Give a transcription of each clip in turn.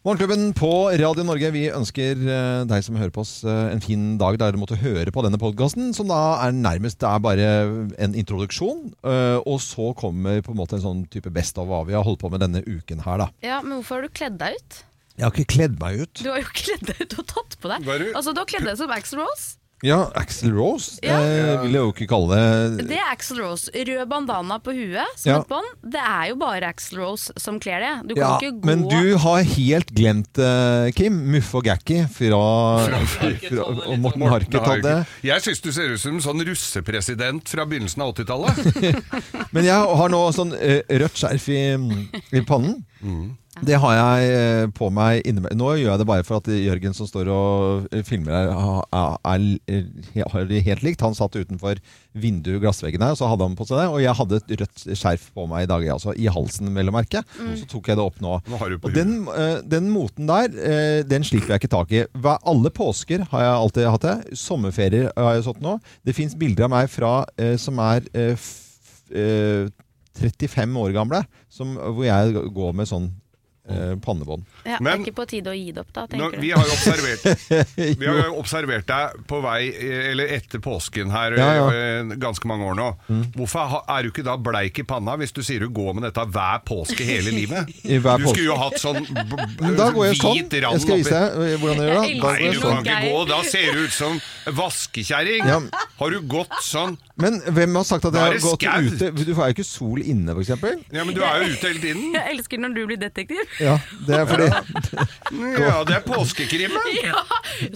Morgenklubben på Radio Norge, vi ønsker eh, deg som hører på oss eh, en fin dag der du måtte høre på denne podkasten, som da er nærmest det er bare en introduksjon. eh, Og så kommer på en måte en sånn type best of hva vi har holdt på med denne uken her, da. Ja, Men hvorfor har du kledd deg ut? Jeg har ikke kledd meg ut. Du har jo kledd deg ut og tatt på deg. Er? Altså, Du har kledd deg som Axel Rose. Ja, Axel Rose Ja. eh, vil jeg jo ikke kalle det. Det er Axel Rose. Rød bandana på huet som Ja. et bånd. Det er jo bare Axel Rose som kler det. Du kan Ja, ikke gå men du har helt glemt, eh, Kim, Muffe og Gakki fra, fra og Morten Harket hadde. Jeg syns du ser ut som en sånn russepresident fra begynnelsen av 80-tallet. Men jeg har nå sånn eh, rødt skjerf i, i pannen. Det har jeg eh, på meg innimellom. Nå gjør jeg det bare for at Jørgen som står og eh, filmer her, er, er, er, har det helt likt. Han satt utenfor vinduet, glassveggen her, og så hadde han på seg det. Og jeg hadde et rødt skjerf på meg i dag, altså, i halsen, vel å merke. Så tok jeg det opp nå. Og den, eh, den moten der, eh, den slipper jeg ikke tak i. Hver, alle påsker har jeg alltid hatt det. Sommerferier har jeg sånt nå. Det fins bilder av meg fra, eh, som er eh, f, eh, 35 år gamle, som, hvor jeg går med sånn eh, pannebånd. ja, Det er ikke på tide å gi det opp, da, Nå, du? vi har jo observert Vi har jo observert deg på vei, eh, eller etter påsken her, Ja, ja. eh, ganske mange år nå. Hvorfor er du ikke da bleik i panna hvis du sier du går med dette hver påske hele livet? I hver du påske. skulle jo hatt sånn Men da går jeg sånn. Jeg skal vise deg eh, hvordan jeg gjør det. Nei, du sånn. kan ikke gå. Da ser du ut som vaskekjerring. Ja. Har du gått sånn? Men hvem har sagt at jeg har gått skaut. ute? Du får jo ikke sol inne, f.eks. Ja, men du er jo ute hele tiden. Jeg elsker når du blir detektiv. Ja, det er fordi Ja, det er påskekrimmen. Ja,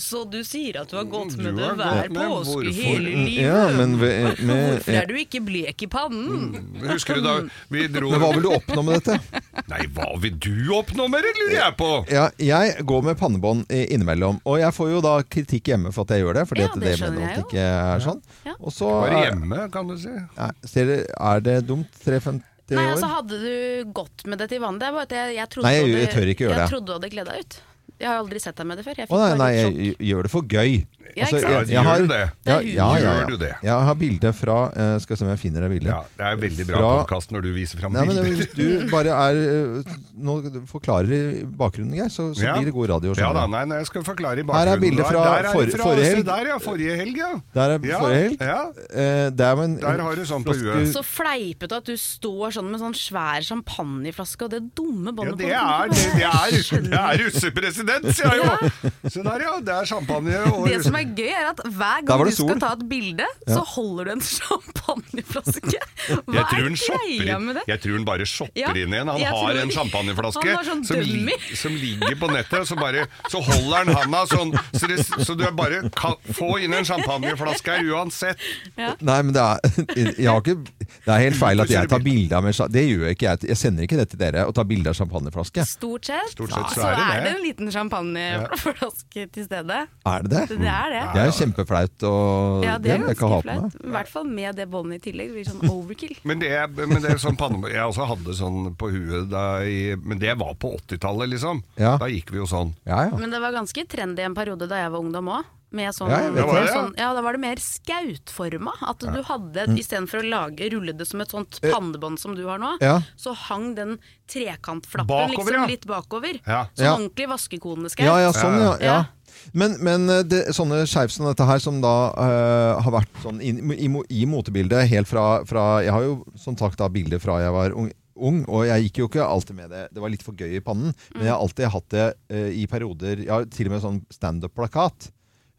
Så du sier at du har gått med det hver påske hvorfor? hele livet? Ja, men, ved- med, Hvorfor er du ikke blek i pannen? Husker du da vi dro men hva vil du oppnå med dette? Nei, hva vil du oppnå med det, lurer jeg på? Ja, jeg går med pannebånd i- innimellom, og jeg får jo da kritikk hjemme for at jeg gjør det. Fordi Ja, det det mener jeg at det ikke er sånn. Ja. Og så Bare hjemme, kan du si. ja, ser dere, er det dumt? 53 Nei, altså Hadde du gått med det til vannet? Det er bare at jeg, jeg trodde Nei, jeg- du hadde- jeg tør ikke gjøre jeg trodde du hadde kledd deg ut. Jeg har aldri sett deg med det før. Jeg Å nei, nei, jeg gjør det for gøy. Ja, Altså, ikke sant? Ja, gjør du det? Ja, Det er ja, ja, Gjør ja. det? Jeg har bilde fra eh, Skal vi se om jeg finner det bildet. Ja, det er veldig bra Fra- podkast når du viser fram Nei, men bilder. Hvis du bare er eh, Nå forklarer i bakgrunnen, Geir, så, så Ja. blir det god radio. Ja skjønner da, du. nei, nei, jeg skal forklare i Her er bildet fra Der er det for- forrige se helg. Der, ja. Forrige helg, ja. Der er Ja, forrige helg. ja. Eh, det er jo en, Der har du sånn på flaske- huet. Så fleipete at du står sånn med sånn svær champagneflaske og det dumme Ja, båndet det er, det, det er, det er russepresident, sier jeg jo! Se der, ja. Det er champagne og Det som er gøy, er at hver gang du skal ta et bilde, så holder du en champagneflaske. Hva jeg tror, er greia med det? jeg tror han bare shopper Ja, inn en. Han jeg har en champagneflaske har sånn som, li, som ligger på nettet, og så, bare, så holder han handa sånn, så, det, så du bare kan få inn en champagneflaske her uansett. Nei, men det er, jeg har ikke, det er helt feil at jeg tar bilde av med, Det gjør jeg ikke. Jeg, jeg sender ikke det til dere og tar bilde av champagneflaske. Stort sett, Stort sett så så er det er en liten champagneflaske til stede. Er det det? Det er det. Det er kjempeflaut, og Ja, det er ganske flaut. I hvert fall med det båndet i tillegg. Det blir sånn overkill. Men det, er- men det er sånn panne, Jeg også hadde sånn på huet da i, Men det var på 80-tallet, liksom. Ja. Da gikk vi jo sånn. Ja, ja. Men det var ganske trendy en periode da jeg var ungdom òg. Med sånn, Ja, det. sånn, ja, da var det mer skautforma. At du hadde, Mm. istedenfor å lage, rulle det som et sånt pannebånd som du har nå, Eh. Ja. så hang den trekantflappen Bakover, liksom ja. litt bakover. Ja. Som Ja. ordentlig vaskekoneskaut. Ja, ja, sånn, ja. ja. Ja. Men, men eh, det, sånne skeiv som dette her, som da uh, har vært sånn i, i, i motebildet helt fra, fra Jeg har jo som sagt da bilder fra jeg var ung, ung, og jeg gikk jo ikke alltid med det. Det var litt for gøy i pannen. Men jeg har alltid hatt det uh, i perioder Jeg har til og med sånn standup-plakat.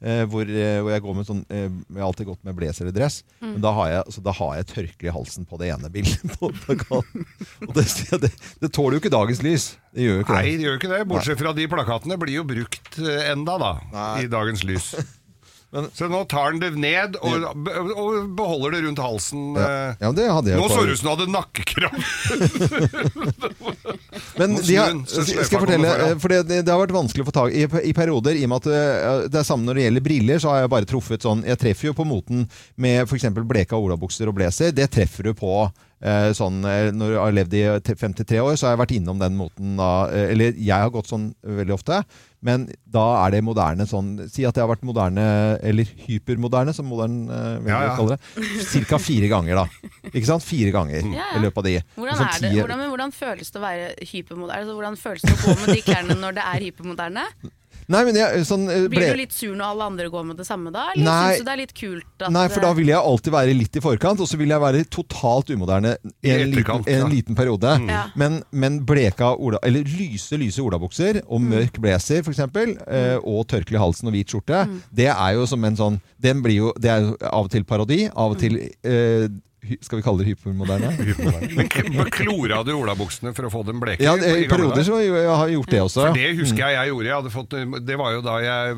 Eh, hvor, eh, hvor jeg går med sånn eh, Jeg har alltid gått med blazer eller dress. Men da har, jeg, så da har jeg tørkle i halsen på det ene bildet. på på Og det, det, det tåler jo ikke dagens lys. Det gjør jo ikke Nei, det. det gjør ikke det. Bortsett fra de plakatene blir jo brukt enda, da. Nei. I dagens lys. Men- så nå tar han det ned og, og beholder det rundt halsen. Ja, eh. ja, det hadde jeg Nå så det ut som du hadde nakkekram! Men de har, den, skal jeg fortelle, eh, for det, det, har vært vanskelig å få tak i i perioder, i og med at eh, det er samme når det gjelder briller, så har jeg bare truffet sånn Jeg treffer jo på moten med f.eks. bleka olabukser og blazer. Det treffer du på sånn, eh, Når jeg har levd i te- 53 år, så har jeg vært innom den moten da. eh, Eller jeg har gått sånn veldig ofte. Men da er det moderne sånn Si at jeg har vært moderne, eller hypermoderne, som modern eh, Ja, ja. kaller det. Cirka fire ganger, da. Ikke sant? Fire ganger Ja, ja. i løpet av de. Hvordan, Sånn er det, hvordan, men hvordan føles det å være hypermoderne? Altså, hvordan føles det å gå med de klærne når det er hypermoderne? Nei, men jeg, sånn, ble... Blir du litt sur når alle andre går med det samme da? Eller Nei. syns du det er litt kult at Nei, for da vil jeg alltid være litt i forkant, og så vil jeg være totalt umoderne I en, liten, en ja. liten periode. Ja. Men, men bleka ola, eller lyse, lyse olabukser og Mm. mørk blazer f.eks., mm. og tørkle i halsen og hvit skjorte, Mm. det er jo som en sånn den blir jo, Det er jo av og til parodi, av og til eh, Skal vi kalle det hypermoderne? Men klora du olabuksene for å få dem bleke? Ja, i perioder så jeg har jeg gjort det også. For det husker jeg jeg gjorde. Jeg hadde fått, det var jo da jeg,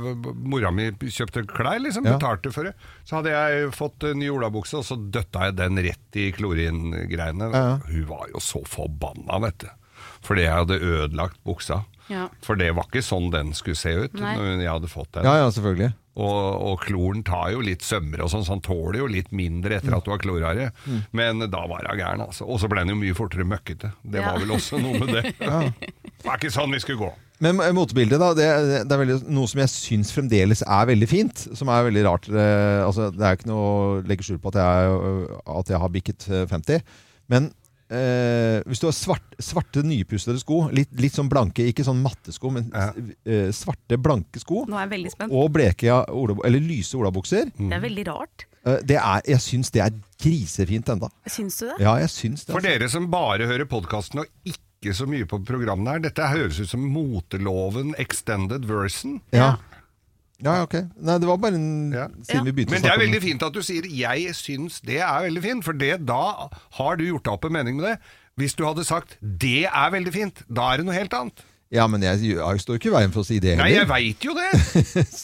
mora mi kjøpte klær, liksom, Ja. betalte for det. Så hadde jeg fått en ny olabukse, og så døtta jeg den rett i klorin-greiene. Ja. Hun var jo så forbanna, vet du. Fordi jeg hadde ødelagt buksa. Ja. For det var ikke sånn den skulle se ut Nei. når jeg hadde fått den. Ja, ja, selvfølgelig. Og, og kloren tar jo litt sømmer og sånn, så han tåler jo litt mindre etter at du har klora det. Mm. Men da var hun gæren, altså. Og så ble han jo mye fortere møkkete. Det var vel også noe med det. Det var ikke sånn vi skulle gå. Men eh, motebildet, da. Det, det er veldig, noe som jeg syns fremdeles er veldig fint. Som er veldig rart. Eh, altså, det er ikke noe å legge skjul på at jeg, at jeg har bikket eh, 50. Men eh, hvis du har svart, svarte, nypussede sko, litt, litt sånn blanke, ikke sånn mattesko, men Ja. eh, svarte, blanke sko, Nå er jeg veldig spent. og bleke ola- eller lyse olabukser, Det er veldig rart. eh, det er, jeg syns det er grisefint enda. Syns du det? Ja, jeg syns det. For altså. dere som bare hører podkasten og ikke så mye på programmet her, dette høres ut som moteloven extended version. Ja. Ja, ok. Nei, det var bare en, Ja. siden vi begynte Men å det er snakke om veldig fint at du sier 'jeg syns det er veldig fint', for det, da har du gjort deg opp en mening med det. Hvis du hadde sagt 'det er veldig fint', da er det noe helt annet. Ja, men jeg, jeg står ikke i veien for å si det Nei, jeg heller. veit jo det!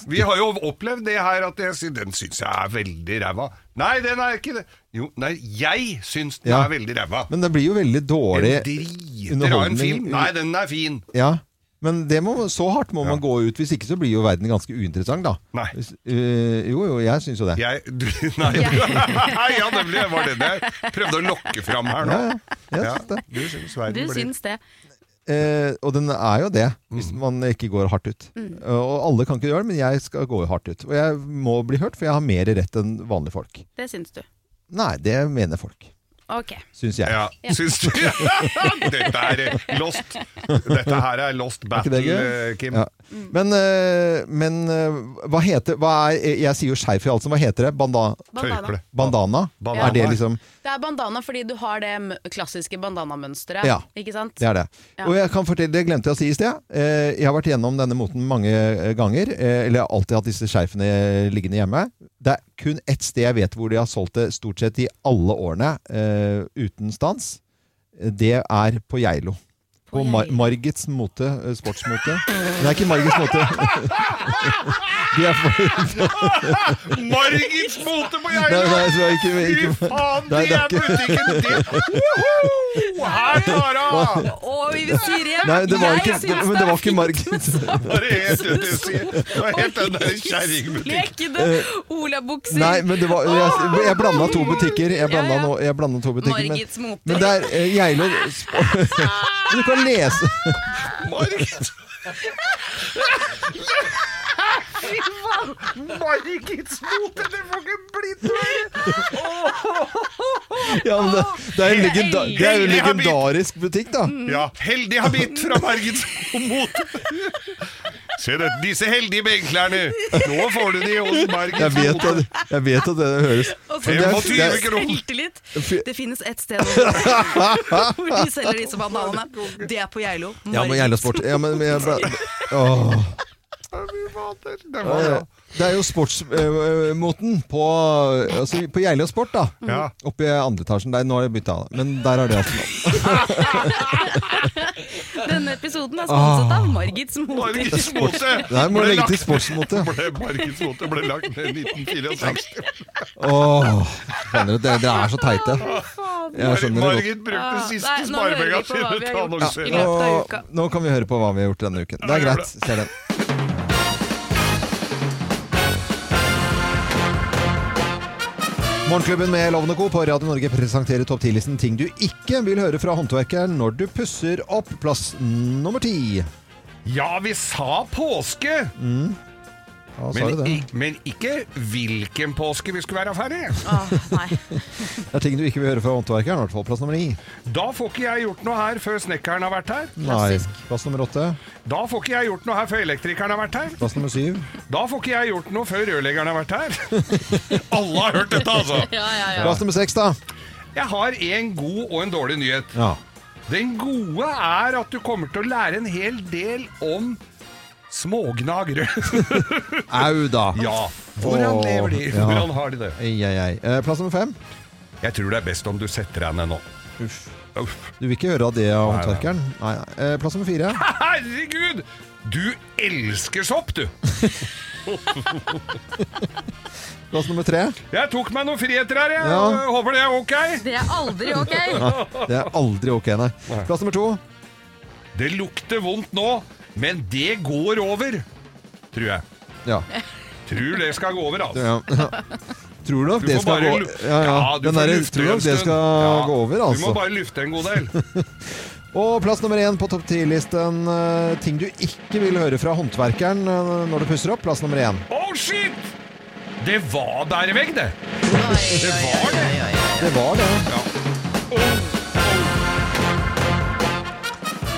Vi har jo opplevd det her at jeg sier 'den syns jeg er veldig ræva'. Nei, den er ikke det. Jo, nei, jeg syns den Ja. er veldig ræva. Men det blir jo veldig dårlig En driter av en underholdning. film. Nei, den er fin. Ja, men det må, så hardt må man gå ut. Hvis ikke så blir jo verden ganske uinteressant, da. Nei. Hvis, øh, jo, jo, jeg syns jo det. Jeg du, Nei, du, ja, nemlig. Det var det jeg prøvde å lokke fram her nå. Ja, ja, jeg syns det. du syns Du syns det. Eh, og den er jo det, hvis Mm. man ikke går hardt ut. Eh, og alle kan ikke gjøre det, men jeg skal gå hardt ut. Og jeg må bli hørt, for jeg har mer rett enn vanlige folk. Det syns du. Nei, det mener folk. Ok. Syns jeg. Ja, syns du? Dette er lost. Dette her er lost battle, er eh, Kim. Ja. Men, eh, men eh, hva heter hva er, Jeg sier jo skeiv i halsen. Hva heter det? Banda, Bandana. Bandana? Bandana. Er det liksom Det er bandana fordi du har det klassiske bandana-mønsteret. Ja. Ikke sant? Det er det. Ja. Og jeg kan fortelle, det glemte jeg å si i sted. Eh, Jeg har vært gjennom denne moten mange eh, ganger. eh, Eller jeg har alltid hatt disse skjerfene liggende hjemme. Det er kun ett sted jeg vet hvor de har solgt det stort sett i alle årene uten stans. Det er på Geilo. På Mar. Margits mote, eh, sportsmote. er ikke Margits måte. De er for, Margits måte på Geilo! Fy faen, det det er butikken! din! Woho! Her tar hun! Å, vi sier det! Nei, det var Jeg ikke, syns men det var ikke fint Margits. Det var helt den der kjerringbutikken. Olabukser. Nei, men det var Jeg, jeg blanda to butikker. Jeg blanda, Ja, ja. no, jeg blanda to butikker men, Margits mote. men det er eh, Geilo Du kan lese Margit! Fy faen! Margits mote, det får ikke blitt noe! ja, men det, det, er en legenda, det er jo en legendarisk butikk, da. Ja, heldig habit fra Margits mote. Se det, disse heldige benklærne. Nå får du de hos Jeg Margits vet at, jeg vet at det høres det 25 det Selvtillit. Det finnes ett sted hvor de selger disse bananene. Det er på Geilo. Ja, men Geilo Sport ja, men, men jeg, bla- Åh. Det var bra. Det er jo sportsmoten på, altså, på Geilo Sport, da. Ja. Oppe i andre etasjen. Der, nå har jeg bytta, men der er det altså Denne episoden er sponset av Margits mote. Margits mote Der må du legge til sportsmote. ble Margits mote ble lagt ned i 1964. Åh, dere, dere er så teite. Jeg skjønner det godt. Margit brukte Ah, siste sparepenga til av uka. nå kan vi høre på hva vi har gjort denne uken. Det er greit. Ser den. Morgenklubben med Lovende Co. på Radio Norge presenterer topp 10-listen ting du ikke vil høre fra håndverkeren når du pusser opp. Plass nummer ti. Ja, vi sa påske! Ja, Men, du det? i- men ikke hvilken påske vi skulle være ferdig. Åh. Det er ting du ikke vil høre fra håndverkeren. I hvert fall plass nummer ni. Da får ikke jeg gjort noe her før snekkeren har vært her. Nei. Plass nummer åtte. Da får ikke jeg gjort noe her før elektrikeren har vært her. Plass nummer syv. Da får ikke jeg gjort noe før rørleggeren har vært her. Alle har hørt dette, altså. Ja, ja, ja. Plass nummer seks, da. Jeg har en god og en dårlig nyhet. Ja. Den gode er at du kommer til å lære en hel del om smågnagere. Au, da. ja. Hvordan Åh, lever de? ja. Hvordan har de det? Ei, ei, ei. Eh, Plass nummer fem. Jeg tror det er best om du setter deg ned nå. Uff. Uff. Du vil ikke høre av det av Nei, nei. håndverkeren? Nei. nei. Eh, Plass nummer fire. Herregud! Du elsker sopp, du! Plass nummer tre. Jeg tok meg noen friheter her, jeg. Ja. Håper det er ok. Det er aldri ok. Det er aldri ok, nei. Plass nummer to. Det lukter vondt nå, men det går over. Tror jeg. Ja. Tror det skal gå over, altså. ja. Tror du nok det skal bare gå ja, ja. du Den får der, lufte Tror en nok det skal Ja. gå over, Du må altså. bare lufte en god del. Og plass nummer én på topp ti-listen. eh, ting du ikke vil høre fra håndverkeren eh, når du pusser opp. Plass nummer én. Oh, shit! Det var bærevegg, det. Det var det. Det var det. Ja.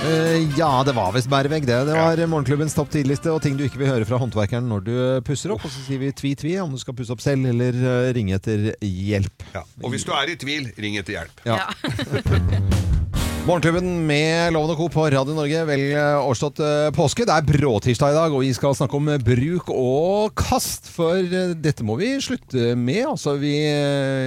Eh, ja, det var visst bærevegg, det. Det var Morgenklubbens topp ti-liste og ting du ikke vil høre fra håndverkeren når du pusser opp. Og så sier vi tvi-tvi om du skal pusse opp selv eller eh, ringe etter hjelp. ja. Og hvis du er i tvil, ring etter hjelp. Ja. Morgenklubben med Loven og Co. på Radio Norge. Vel eh, overstått eh, påske. Det er bråtirsdag i dag, og vi skal snakke om eh, bruk og kast. For dette må vi slutte med. Altså, vi,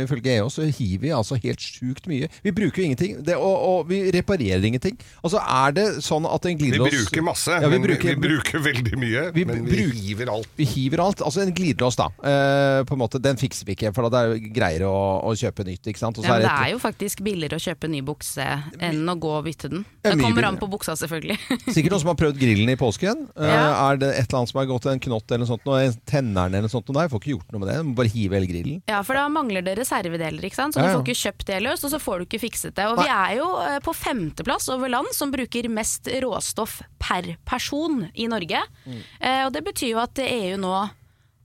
Ifølge EO så hiver vi altså helt sjukt mye. Vi bruker jo ingenting, det, og, og vi reparerer ingenting. Altså, er det sånn at en Vi bruker masse, Ja, vi men bruker- vi, vi bruker veldig mye. Vi men vi bruk- hiver alt. Vi hiver alt. Altså en glidelås, da. Eh, på en måte, Den fikser vi ikke, for det er jo greiere å, å kjøpe nytt. ikke sant? Og så Ja, men er det det er jo faktisk billigere å kjøpe ny bukse enn å gå og bytte den. Det er kommer billigere. an på buksa, selvfølgelig. Sikkert noen som har prøvd grillen i påsken. Eh, Ja. Er det et eller annet som har gått en knott eller noe sånt, tenneren eller noe sånt? Nei, jeg får ikke gjort noe med det. Jeg må bare hive hele grillen. Ja, for da mangler det reservedeler, ikke sant? så Ja, du får ikke kjøpt det løst, og så får du ikke fikset det. Og vi er jo eh, på femteplass over land som bruker mest råstoff per person i Norge. Mm. Eh, og det betyr jo at EU nå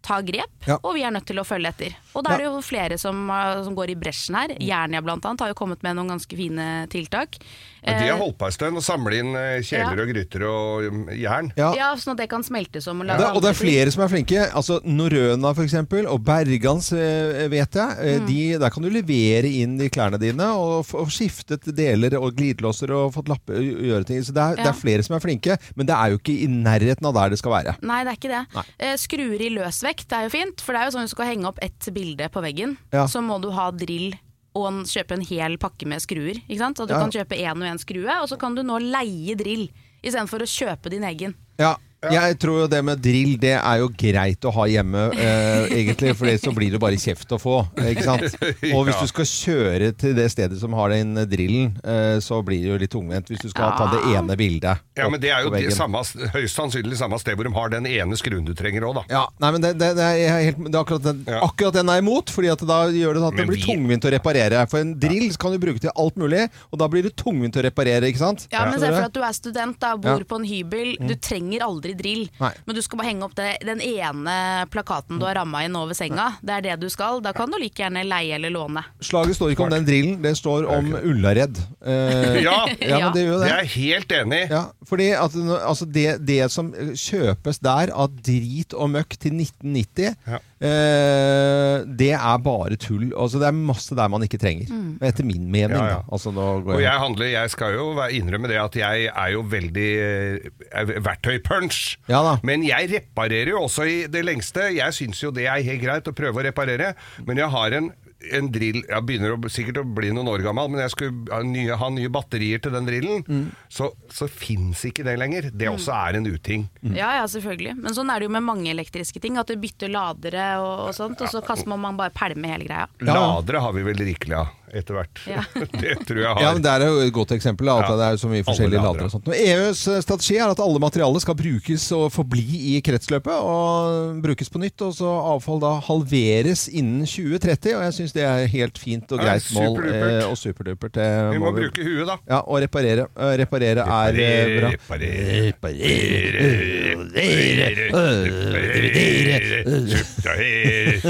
tar grep, Ja. og vi er nødt til å følge etter. Og da er det jo flere som, som går i bresjen her. Jernia blant annet har jo kommet med noen ganske fine tiltak. Men de har Eh, holdt på en stund og samle inn eh, kjeler Ja. og gryter og um, jern. Ja. ja, sånn at det kan smeltes om og ja. Og det er flere som er flinke. Altså Norrøna for eksempel, og Bergans eh, vet jeg. Mm. De, der kan du levere inn de klærne dine og få skiftet deler og glidelåser og fått lappe og gjøre ting. Så det er, det er flere som er flinke, men det er jo ikke i nærheten av der det skal være. Nei, det er ikke det. Nei. Skruer i løsvekt det er jo fint, for det er jo sånn at du skal henge opp ett bilde på veggen, Ja. så må du ha drill og en, kjøpe en hel pakke med skruer. Ikke sant? Så du Ja. kan kjøpe én og én skrue, og så kan du nå leie drill istedenfor å kjøpe din egen. Ja, jeg tror jo det med drill det er jo greit å ha hjemme, eh, egentlig, for så blir det bare kjeft å få. Ikke sant? Og hvis du skal kjøre til det stedet som har den drillen, eh, så blir det jo litt tungvint hvis du skal ta det ene bildet. Ja, men det er jo det samme, høyst sannsynlig samme sted hvor de har den ene skruen du trenger òg, da. Ja, nei, men det, det, det, er helt, det er akkurat den, Ja. akkurat den er imot, fordi at da gjør det at det blir vi- tungvint å reparere. For en drill kan du bruke til alt mulig, og da blir det tungvint å reparere, ikke sant? Ja, men se du? for at du er student da, bor Ja. Mm. på en hybel. Du trenger aldri drill, Nei. men du skal bare henge opp det, den ene plakaten du har ramma inn over senga. Det er det du skal. Da kan du like gjerne leie eller låne. Slaget står ikke om den drillen, det står om Ullared. Eh, Ja, ja, men det gjør jo det det. er jeg helt enig i. Ja, fordi at altså det, det som kjøpes der av drit og møkk til 1990, Ja. Eh, det er bare tull. Altså det er masse der man ikke trenger. Etter min mening. Ja, ja. da. Altså, Og jeg, jeg handler, jeg skal jo innrømme det at jeg er jo veldig eh, verktøypunch. Ja. Men jeg reparerer jo også i det lengste. Jeg syns jo det er helt greit å prøve å reparere, men jeg har en en drill Jeg begynner å, sikkert å bli noen år gammel, men jeg skulle ha nye, ha nye batterier til den drillen. Mm. Så, så fins ikke det lenger. Det også er en uting. Mm. Ja, ja, selvfølgelig. Men sånn er det jo med mange elektriske ting. At du bytter ladere og, og sånt, og så kaster man, man bare pælmer hele greia. Ladere har vi vel rikelig av. etter hvert. Ja. Det tror jeg har. Ja, men Det er jo et godt eksempel. At Ja. det er så mye forskjellige lader og sånt. EUs eh, strategi er at alle materialer skal brukes og forbli i kretsløpet og brukes på nytt. Og så avfall da halveres innen 2030. Og jeg syns det er helt fint og Ja, greit mål. superdupert. eh, Og superdupert. Vi må bruke huet, da. Ja, og reparere. Reparere er eh, bra. Reparere, reparere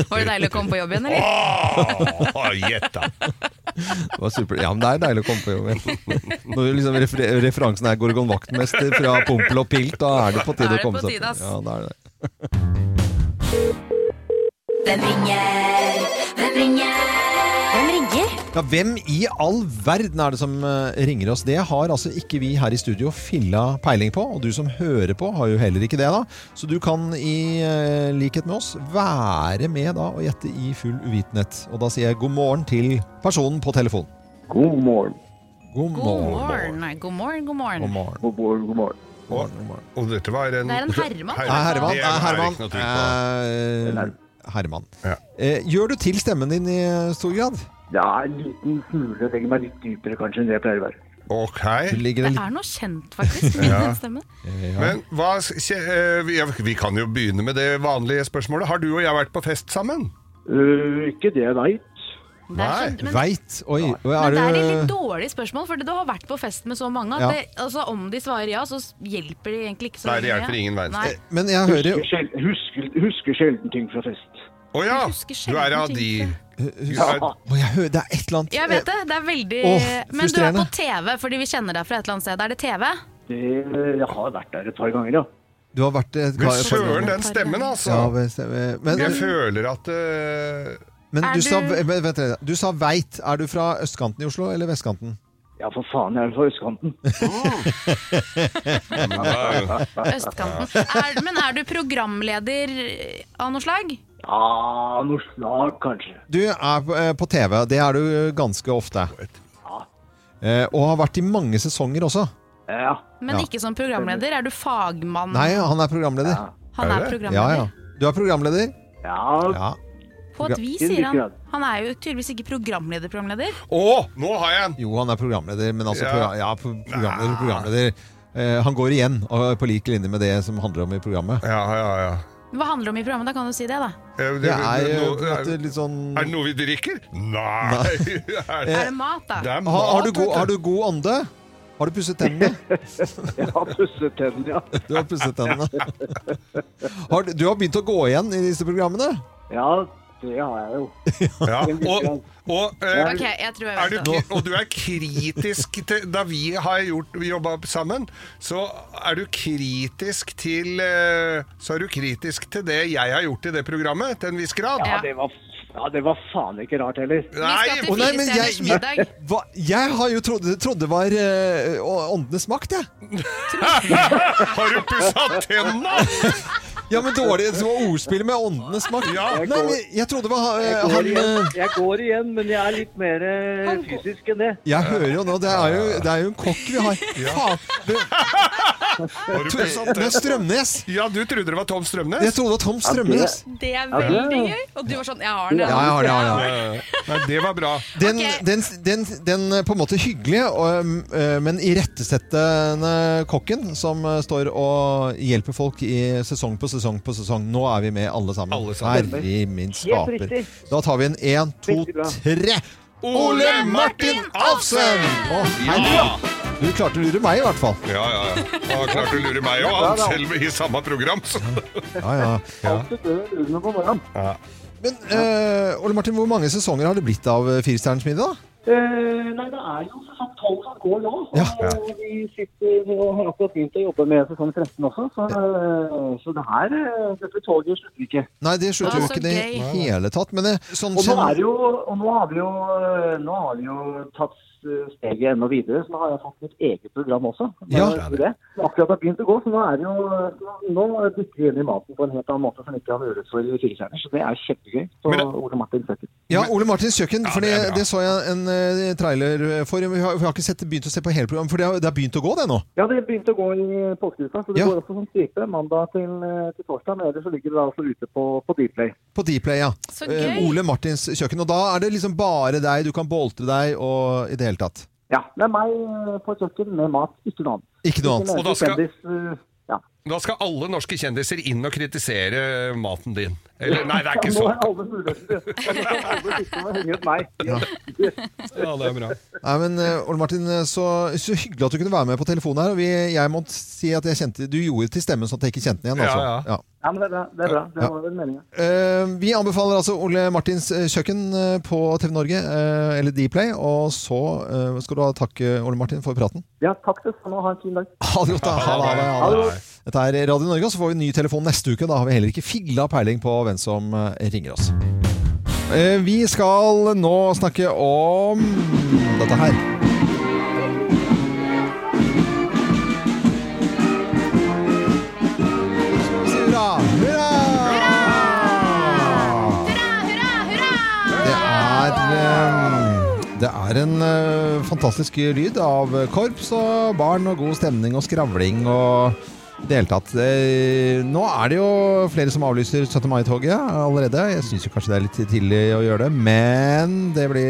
Var det deilig å komme på jobb igjen, eller? Åh, Gjett, da. Det var super. Ja, men det er deilig å komme på jobb igjen. Når liksom refer referansen er Gorgon vaktmester fra Pompel og Pilt, da er det på tide å komme seg opp. Ja, da er det. Hvem ringer? Hvem ringer? Hvem ringer? Ja, Hvem i all verden er det som eh, ringer oss? Det har altså ikke vi her i studio filla peiling på. Og du som hører på, har jo heller ikke det. da. Så du kan i eh, likhet med oss være med da og gjette i full uvitenhet. Og da sier jeg god morgen til personen på telefon. God morgen. God God morgen. God morgen, god God morgen. morgen. God morgen, god morgen. God morgen, god morgen. Og dette var en Det er en herremann. Nei, Herremann. Det Nei, er Herremann. ikke noe Herremann. Ja. Eh, gjør du til stemmen din i stor grad? Ja, en liten smule. Legger meg litt dypere kanskje enn det jeg pleier å være. Ok. Det er noe kjent, faktisk, med den stemmen. litt Men hva eh, vi, kan jo begynne med det vanlige spørsmålet. Har du og jeg vært på fest sammen? Uh, ikke det jeg. Det er Nei, sånn- men, Veit. Oi. men det er et litt dårlig spørsmål, for du har vært på fest med så mange at Ja. det, altså, om de svarer ja, så hjelper det egentlig ikke så Nei, det hjelper ingen verdens Nei. Men jeg hører jo Husker, husker, husker sjelden ting fra fest. Å ja! Du er av de Ja. jeg hører, Det er et eller annet Jeg vet det, det er veldig oh, Men du er på TV, fordi vi kjenner deg fra et eller annet sted. Er det TV? Det, jeg har vært der et par ganger, ja. Du har vært et Men søren, den stemmen, altså! Ja, men men, Jeg føler at eh, men du, du, sa, vent du sa veit. Er du fra østkanten i Oslo eller vestkanten? Ja, for faen, jeg er fra østkanten. Østkanten. Er, men er du programleder av noe slag? Ja, noe slag, kanskje. Du er på, eh, på TV. Det er du ganske ofte. Ja. Eh, og har vært i mange sesonger også. Ja. Men Ja. ikke som programleder. Er du fagmann? Nei, han er programleder. Ja. Han Er er det? Ja, ja. Du er programleder? ja. Ja. På et vis, sier han. Han er jo tydeligvis ikke programleder-programleder. Å, nå har jeg en! Jo, han er programleder, men altså Ja. progra ja, programleder, programleder. Eh, han går igjen på lik linje med det som handler om i programmet. Ja, ja, ja. Hva handler det om i programmet? Da kan du si det, da. Det er jo er, litt sånn Er det noe vi drikker? Nei! er, Er det mat, da? det er mat, har, har, du god, har du god ånde? Har du pusset tennene? Jeg har pusset tennene, ja. Du har pusset tennene. Har, du- du har begynt å gå igjen i disse programmene? Ja, det har jeg jo. Ja, og, og, eh, Ok, jeg tror jeg er du, vet det. ki- og du er kritisk til Da vi har gjort jobba sammen, så er du kritisk til eh, Så er du kritisk til det jeg har gjort i det programmet, til en viss grad. Ja, det var, ja, det var faen ikke rart heller. Vi skal til Å, nei, men stjerners jeg- middag. Hva? Jeg har jo trodd, trodd det var eh, åndenes makt, jeg. Har du pussa tenna?! Ja, men dårlig det var ordspill med åndenes makt. Ja. Nei, jeg trodde det var Jeg eh, går, han igjen, eh, jeg går igjen, men jeg er litt mer eh, går- fysisk enn det. Jeg hører jo nå, det er jo, det er jo en kokk vi har. Faen. Det, du det er? Strømnes. Ja, du trodde det var Tom Strømnes? Jeg trodde det var Tom Strømnes. Det er veldig gøy. Og du var sånn Jeg har den. Ja, jeg har det. Ja, har. Nei, det var bra. Den, okay. den, den, den på en måte hyggelige, eh, men irettesettende kokken som står og hjelper folk i sesong på sesong på sesong. Nå er vi med alle sammen. Alle sammen. Herre min skaper. Da tar vi en én, to, tre. Ole Martin Alfsen! Å. Du klarte å lure meg, i hvert fall. Ja, ja, ja. Han klarte å lure meg òg, han selv i samme program. Så. Ja, ja. Morgenen. Men uh, Ole Martin, hvor mange sesonger har det blitt av eh, Firestjerners middag? Eh, nei, det er jo sesong 12 som går nå. Og Ja. vi sitter og har akkurat begynt å jobbe med sesong 13 også. Så, uh, så det her eh, Dette toget slutter ikke. Nei, det slutter jo ikke det i det hele tatt. Men det, sånn Og nå er det jo Og nå har vi jo, nå har vi jo tatt steget enda videre, så nå har jeg fått mitt eget program også. Ja. er det det. Akkurat har begynt å gå, så nå er det jo nå dykker vi inn i maten på en helt annen måte som ikke har mulighet for i Firestjerners. Så det er kjempegøy. Så Men Ole Martin Søkken. Ja, Ole Martins kjøkken. For det det, det så jeg en eh, trailer for. Vi har, vi har ikke sett, begynt å se på hele programmet, for det har, det har begynt å gå, det nå. Ja, det begynte å gå i påskeuka, så det Ja. går også som stripe mandag til, eh, til torsdag. Men ellers så ligger det da altså ute på, på Dplay. På Dplay, ja. Så gøy. Uh, Ole Martins kjøkken. Og da er det liksom bare deg, du kan boltre deg og i det hele tatt. Ja, det er meg eh, på et kjøkken med mat, ikke noe annet. Ikke noe annet. Ikke Og da skal- kjendis, eh. Da skal alle norske kjendiser inn og kritisere maten din. Eller, nei, det er ikke Nå sånn. har alle muligheter. Alle sitte og henge ut meg. Ja. Ja, det er bra. Nei, men eh, Ole Martin, eh, så, så hyggelig at du kunne være med på telefonen her. Og vi, jeg må si at jeg kjente Du gjorde det til stemmen sånn at jeg ikke kjente den igjen. Ja, Altså. ja. Ja, men det er bra. Det, er bra. det var vel meningen. Uh, vi anbefaler altså Ole Martins kjøkken på TV Norge, uh, eller Dplay. Og så uh, skal du ha takk, Ole Martin, for praten. Ja, takk det samme. Ha en fin dag. Ha det godt, da. Ha det, ha det, ha det. Dette er Radio Norge, og så får vi ny telefon neste uke. Da har vi heller ikke filla peiling på hvem som eh, ringer oss. Eh, Vi skal nå snakke om dette her. Hurra! Hurra! Det er eh, Det en uh, fantastisk lyd av korps og barn og god stemning og skravling og i det hele tatt. Eh, Nå er det jo flere som avlyser 17. mai-toget allerede. Jeg syns kanskje det er litt tidlig å gjøre det, men det ble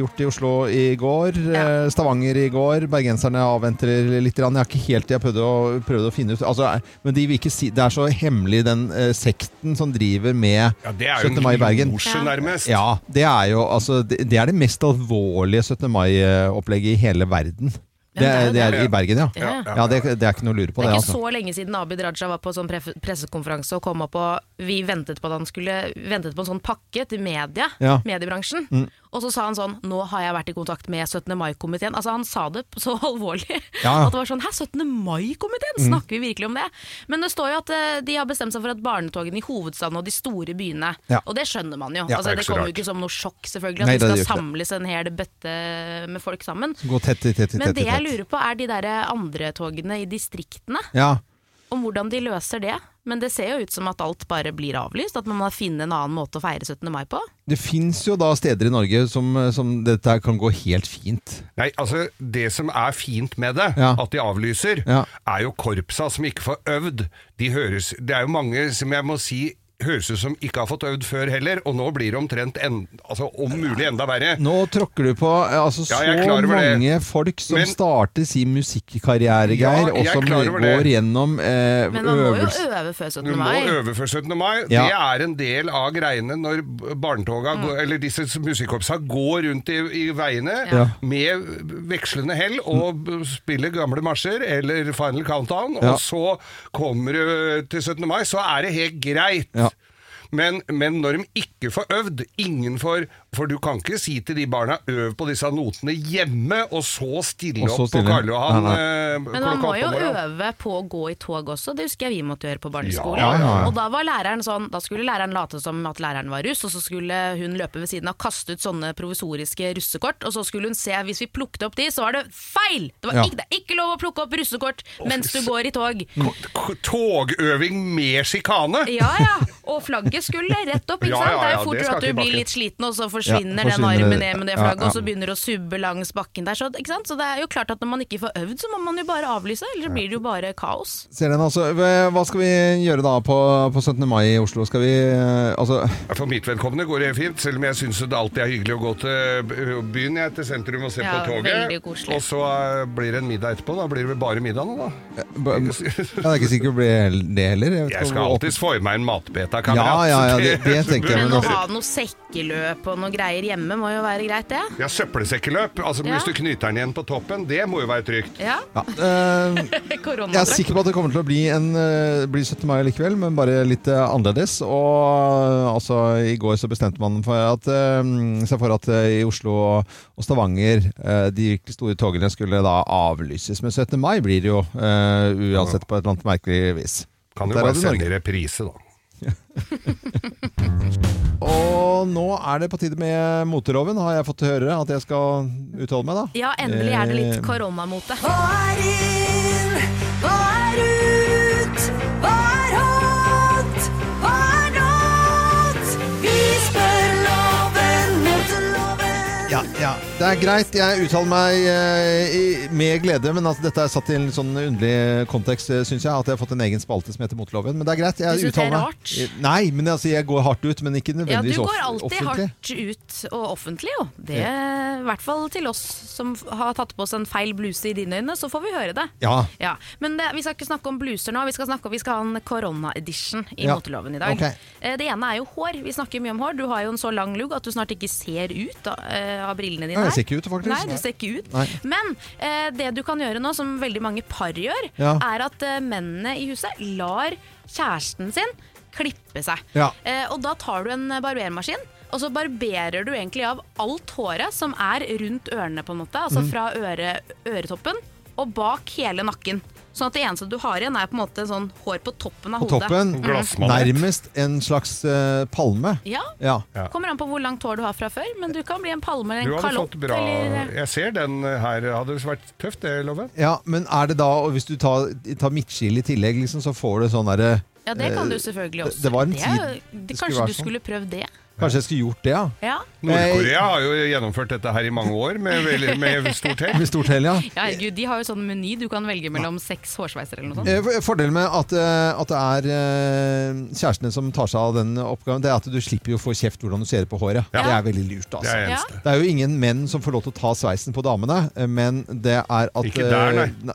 gjort i Oslo i går. Ja. eh, Stavanger i går. Bergenserne avventer litt. Jeg har ikke helt jeg prøvd å, prøvd å finne ut altså, Men de vil ikke si Det er så hemmelig, den eh, sekten som driver med Ja, det er jo 17. mai i Bergen. en losje, nærmest. Ja, det er jo altså Det, det er det mest alvorlige 17. mai-opplegget i hele verden. Det, er det er i Bergen, ja. Ja. Det, det er ikke noe å lure på, Det det. er ikke altså. så lenge siden Abid Raja var på sånn pressekonferanse og kom opp og vi ventet på at han skulle ventet på en sånn pakke til media, mediebransjen. Og så sa han sånn Nå har jeg vært i kontakt med 17. mai-komiteen. Altså Han sa det så alvorlig Ja. at det var sånn Hæ, 17. mai-komiteen? Snakker vi virkelig om det? Men det står jo at eh, de har bestemt seg for at barnetogene i hovedstaden og de store byene Ja. Og det skjønner man jo. Ja, altså, det det kommer jo ikke som noe sjokk, selvfølgelig, at Nei, det skal samles en hel bøtte med folk sammen. Gå tett, tett, tett, Men det jeg lurer på, er de der andre togene i distriktene Ja. Om hvordan de løser det. Men det ser jo ut som at alt bare blir avlyst, at man må finne en annen måte å feire 17. mai på. Det fins jo da steder i Norge som, som dette her kan gå helt fint. Nei, altså Det som er fint med det, Ja. at de avlyser, Ja. er jo korpsa som ikke får øvd. De høres, det er jo mange som jeg må si høres ut som ikke har fått øvd før heller, og nå blir det omtrent en, altså, om mulig enda verre. Nå tråkker du på eh, altså, så ja, det. mange folk som Men- starter sin musikkarriere, Geir, ja, og som klar det. går gjennom eh, Men man må jo øve før 17. Du må øve før 17. mai. Ja. Det er en del av greiene når barnetoga, mm. eller disse musikkorpsa, går rundt i, i veiene Ja. med vekslende hell og b- spiller gamle marsjer eller Final Countdown, Ja. og så kommer du til 17. mai, så er det helt greit. Ja. Men, men når de ikke får øvd, ingen får For du kan ikke si til de barna 'øv på disse notene hjemme', og så stille Og så opp stille. på Karl Johan Nei, eh, Men man må jo øve på å gå i tog også, det husker jeg vi måtte gjøre på barneskolen. Ja, ja, ja. Og da var læreren sånn, da skulle læreren late som at læreren var russ, og så skulle hun løpe ved siden av, kaste ut sånne provisoriske russekort, og så skulle hun se, hvis vi plukket opp de, så var det feil! Det, var Ja. ikke, det er ikke lov å plukke opp russekort mens du går i tog. K- Togøving med sjikane! Ja, ja. Og flagget skulle rett opp, ikke Ja, ja, ja, Det er fort det gjort at du blir litt sliten, og så forsvinner Ja, den armen ned med det flagget, ja. og så begynner du å subbe langs bakken der. Så, ikke sant? så det er jo klart at når man ikke får øvd, så må man jo bare avlyse, ellers blir det jo bare kaos. Ser den altså. Hva skal vi gjøre da på, på 17. mai i Oslo? Skal vi eh, Altså For mitt vedkommende går det fint, selv om jeg syns det alltid er hyggelig å gå til byen, jeg, til sentrum og se Ja, på toget. Og så eh, blir det en middag etterpå. Da blir det bare middag nå, da. ja, Det er ikke sikkert det blir det heller. vet Jeg skal alltids få i meg en matbeta, Ja, kamerat. ja, ja, det- det tenker jeg, Men å ha noe sekkeløp og noe greier hjemme må jo være greit, det. Ja, søppelsekkeløp. Altså, Ja. Hvis du knyter den igjen på toppen, det må jo være trygt. Ja, Ja, eh, jeg er sikker på at det kommer til å bli, en, uh, bli 17. mai likevel, men bare litt uh, annerledes. Og altså, i går så bestemte man for at, seg for at i Oslo og, og Stavanger de virkelig store togene skulle da avlyses. Men 17. mai blir det jo uansett på et eller annet merkelig vis. Kan jo bare sende reprise, da. Og nå er det på tide med moteloven, har jeg fått høre at jeg skal uttale meg, da. Ja, endelig er det litt Eh, koronamote. Hva er inn? Hva er ut? Hva er Ja, ja, det er greit. Jeg uttaler meg eh, i, med glede, men altså, dette er satt i en sånn underlig kontekst, uh, syns jeg. At jeg har fått en egen spalte som heter Moteloven. Men det er greit. Jeg Du synes det er uttaler meg. rart? Eh, Nei, men altså, jeg går hardt ut, men ikke Ja, du nødvendigvis går off alltid offentlig. hardt ut og offentlig, jo. Det I hvert fall til oss som har tatt på oss en feil bluse i dine øyne, så får vi høre det. Ja. Ja, Men det, vi skal ikke snakke om bluser nå, vi skal, snakke, vi skal ha en korona-edition i Ja, moteloven i dag. ok. Eh, Det ene er jo hår. Vi snakker mye om hår. Du har jo en så lang lugg at du snart ikke ser ut eh, av brillene dine. Nei, jeg ser ikke ut, faktisk. Nei, du ser ikke ut. Nei. Men eh, det du kan gjøre nå, som veldig mange par gjør, Ja. er at eh, mennene i huset lar kjæresten sin klippe seg. Ja. Eh, og da tar du en barbermaskin, og så barberer du egentlig av alt håret som er rundt ørene, på en måte. Altså Mm. fra øre, øretoppen og bak hele nakken. Sånn at det eneste du har igjen, er på en måte sånn hår på toppen av På hodet. toppen, Glassmanet. nærmest en slags eh, palme. Ja. Ja. Ja. Kommer an på hvor langt hår du har fra før, men du kan bli en palme eller Du en hadde kalopp. fått bra Eller, Jeg ser den her. Hadde det vært tøft, det, Loven? ja, men er det da og Hvis du tar, tar midtskille i tillegg, liksom, så får du sånn derre ja, det kan du Eh, selvfølgelig også. det var en er jo- tid det, det skulle Kanskje være du sånn. skulle prøvd det? Kanskje jeg skulle gjort det, ja. Ja. Nord-Korea har jo gjennomført dette her i mange år med, vel- med stort hell. Med stort hell, ja. ja, herregud, de har jo sånn meny du kan velge mellom seks hårsveiser eller noe sånt. Eh, Fordelen med at, eh, at det er eh, kjærestene som tar seg av den oppgaven, det er at du slipper å få kjeft hvordan du ser på håret. Ja. Det er veldig lurt, Det altså. er Ja. Det er jo ingen menn som får lov til å ta sveisen på damene, men det er at Ikke der, nei. nei.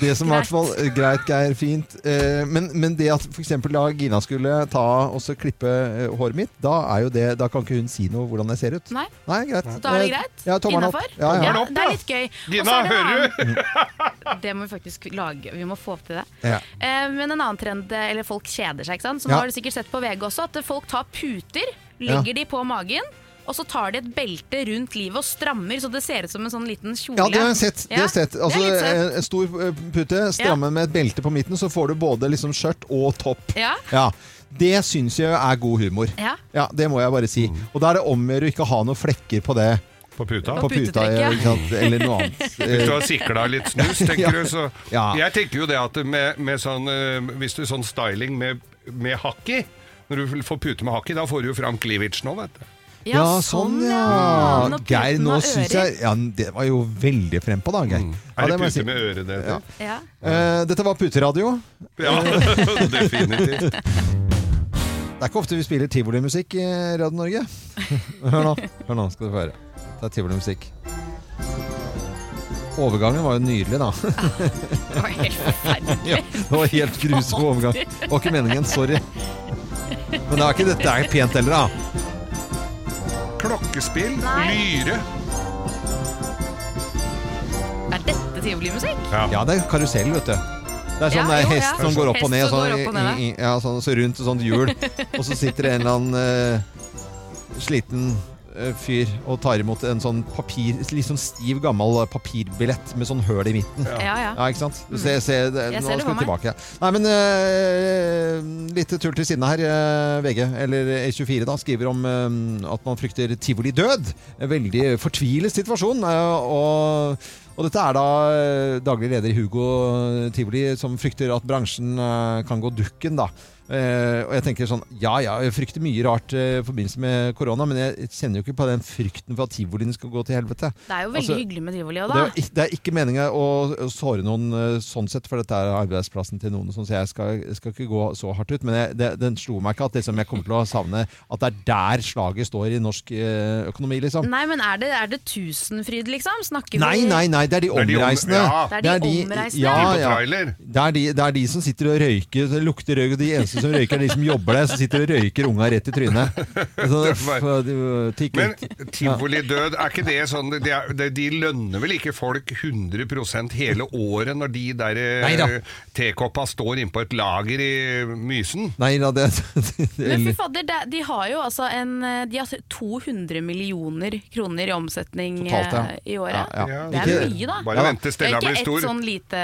Det, som i hvert fall eh, Greit, Geir, fint. Eh, Men, men det at f.eks. da Gina skulle ta og så klippe eh, håret mitt, da er jo det Da kan ikke hun si noe hvordan jeg ser ut. Nei, Nei, greit. så da er det greit? Ja, tommelen opp. Innafor? Ja, ja. Tommelen det er litt gøy. Gina, er det hører du? Det må vi faktisk lage. Vi må få opp til det. Ja. Eh, Men en annen trend, eller folk kjeder seg, ikke sant? Så nå Ja. har du sikkert sett på VG også, at folk tar puter, legger de på magen, og så tar de et belte rundt livet og strammer, så det ser ut som en sånn liten kjole. Ja, det har jeg sett. Det har jeg sett. det er Altså, en, en stor eh, pute, stramme med et belte på midten, så får du både liksom skjørt og topp. Ja. Ja. Det syns jeg er god humor. Ja. Ja, Det må jeg bare si. Og da er det om å gjøre å ikke ha noen flekker på det. På puta. På puta, eller noe annet. Hvis du Eh, har sikla litt snus, tenker Ja. du, så Ja. Jeg tenker jo det at med, med sånn eh, Hvis du sånn styling med, med hakk i Når du får pute med hakk i, da får du jo fram cleavage nå, vet du. Ja, sånn, ja. Når Geir, puten nå syns ører. jeg ja, Det var jo veldig frempå, da, Geir. Ja, Mm. Er det må jeg si. pute med øre, det Ja. heter? Ja. Eh, dette var Puteradio. Ja, definitivt. Det er ikke ofte vi spiller tivolimusikk i Radio Norge. Hør nå, Hør nå skal du få høre. Det er tivolimusikk. Overgangen var jo nydelig, da. Det var helt forferdelig. Ja, det var helt grusom overgang. Det var ikke meningen, sorry. Men det er ikke, dette er pent heller, da. Klokkespill, Nei. lyre. Er dette tivolimusikk? Ja, det er karusell, vet du. Det er sånn Ja, jo, hest ja. som går opp og ned, sånn, opp og ned, i, i, ja, sånn, så rundt et sånt hjul. Og så sitter det en eller annen uh, sliten fyr og tar imot en sånn papir, litt sånn stiv, gammel papirbillett med sånn høl i midten. Ja, ja. Ja, ikke sant? Se, se, det, Jeg ser det på for tilbake. Nei, men uh, litt tull til siden her. Uh, VG, eller E24, da, skriver om uh, at man frykter tivoli død. En veldig fortvilet situasjon. eh, og, og dette er da eh, daglig leder Hugo Tivoli som frykter at bransjen eh, kan gå dukken, da. Eh, og jeg tenker sånn, ja ja, jeg frykter mye rart eh, i forbindelse med korona, men jeg kjenner jo ikke på den frykten for at tivoliene skal gå til helvete. Det er jo veldig Altså, hyggelig med tivoli òg, Det da. er, det er ikke meninga å å såre noen eh, sånn sett, for dette er arbeidsplassen til noen. Sånn, så jeg skal, jeg skal ikke gå så hardt ut. Men jeg, det, den slo meg ikke at liksom, jeg kommer til å savne at det er der slaget står i norsk økonomi, liksom. Nei, men er det, er det Tusenfryd, liksom? Snakker vi nei, nei, det er de Det er de omreisende. ja. Det er de omreisende? Ja, ja. Det er, de, det er de som sitter og røyker, lukter røyk, og de eneste som røyker, er de som jobber der, som sitter og røyker unga rett i trynet. Så, Det Men tivolidød, død, er ikke det sånn det er, det, De lønner vel ikke folk 100 hele året når de der eh, tekoppa står innpå et lager i Mysen? Nei da, det, Men fy fader, det- de har jo altså en De har 200 millioner kroner i omsetning Totalt, ja. eh, i året. Ja, ja. Det er Ikke- mye, da. Bare Ja. blir stor. Det er ikke ett sånn lite,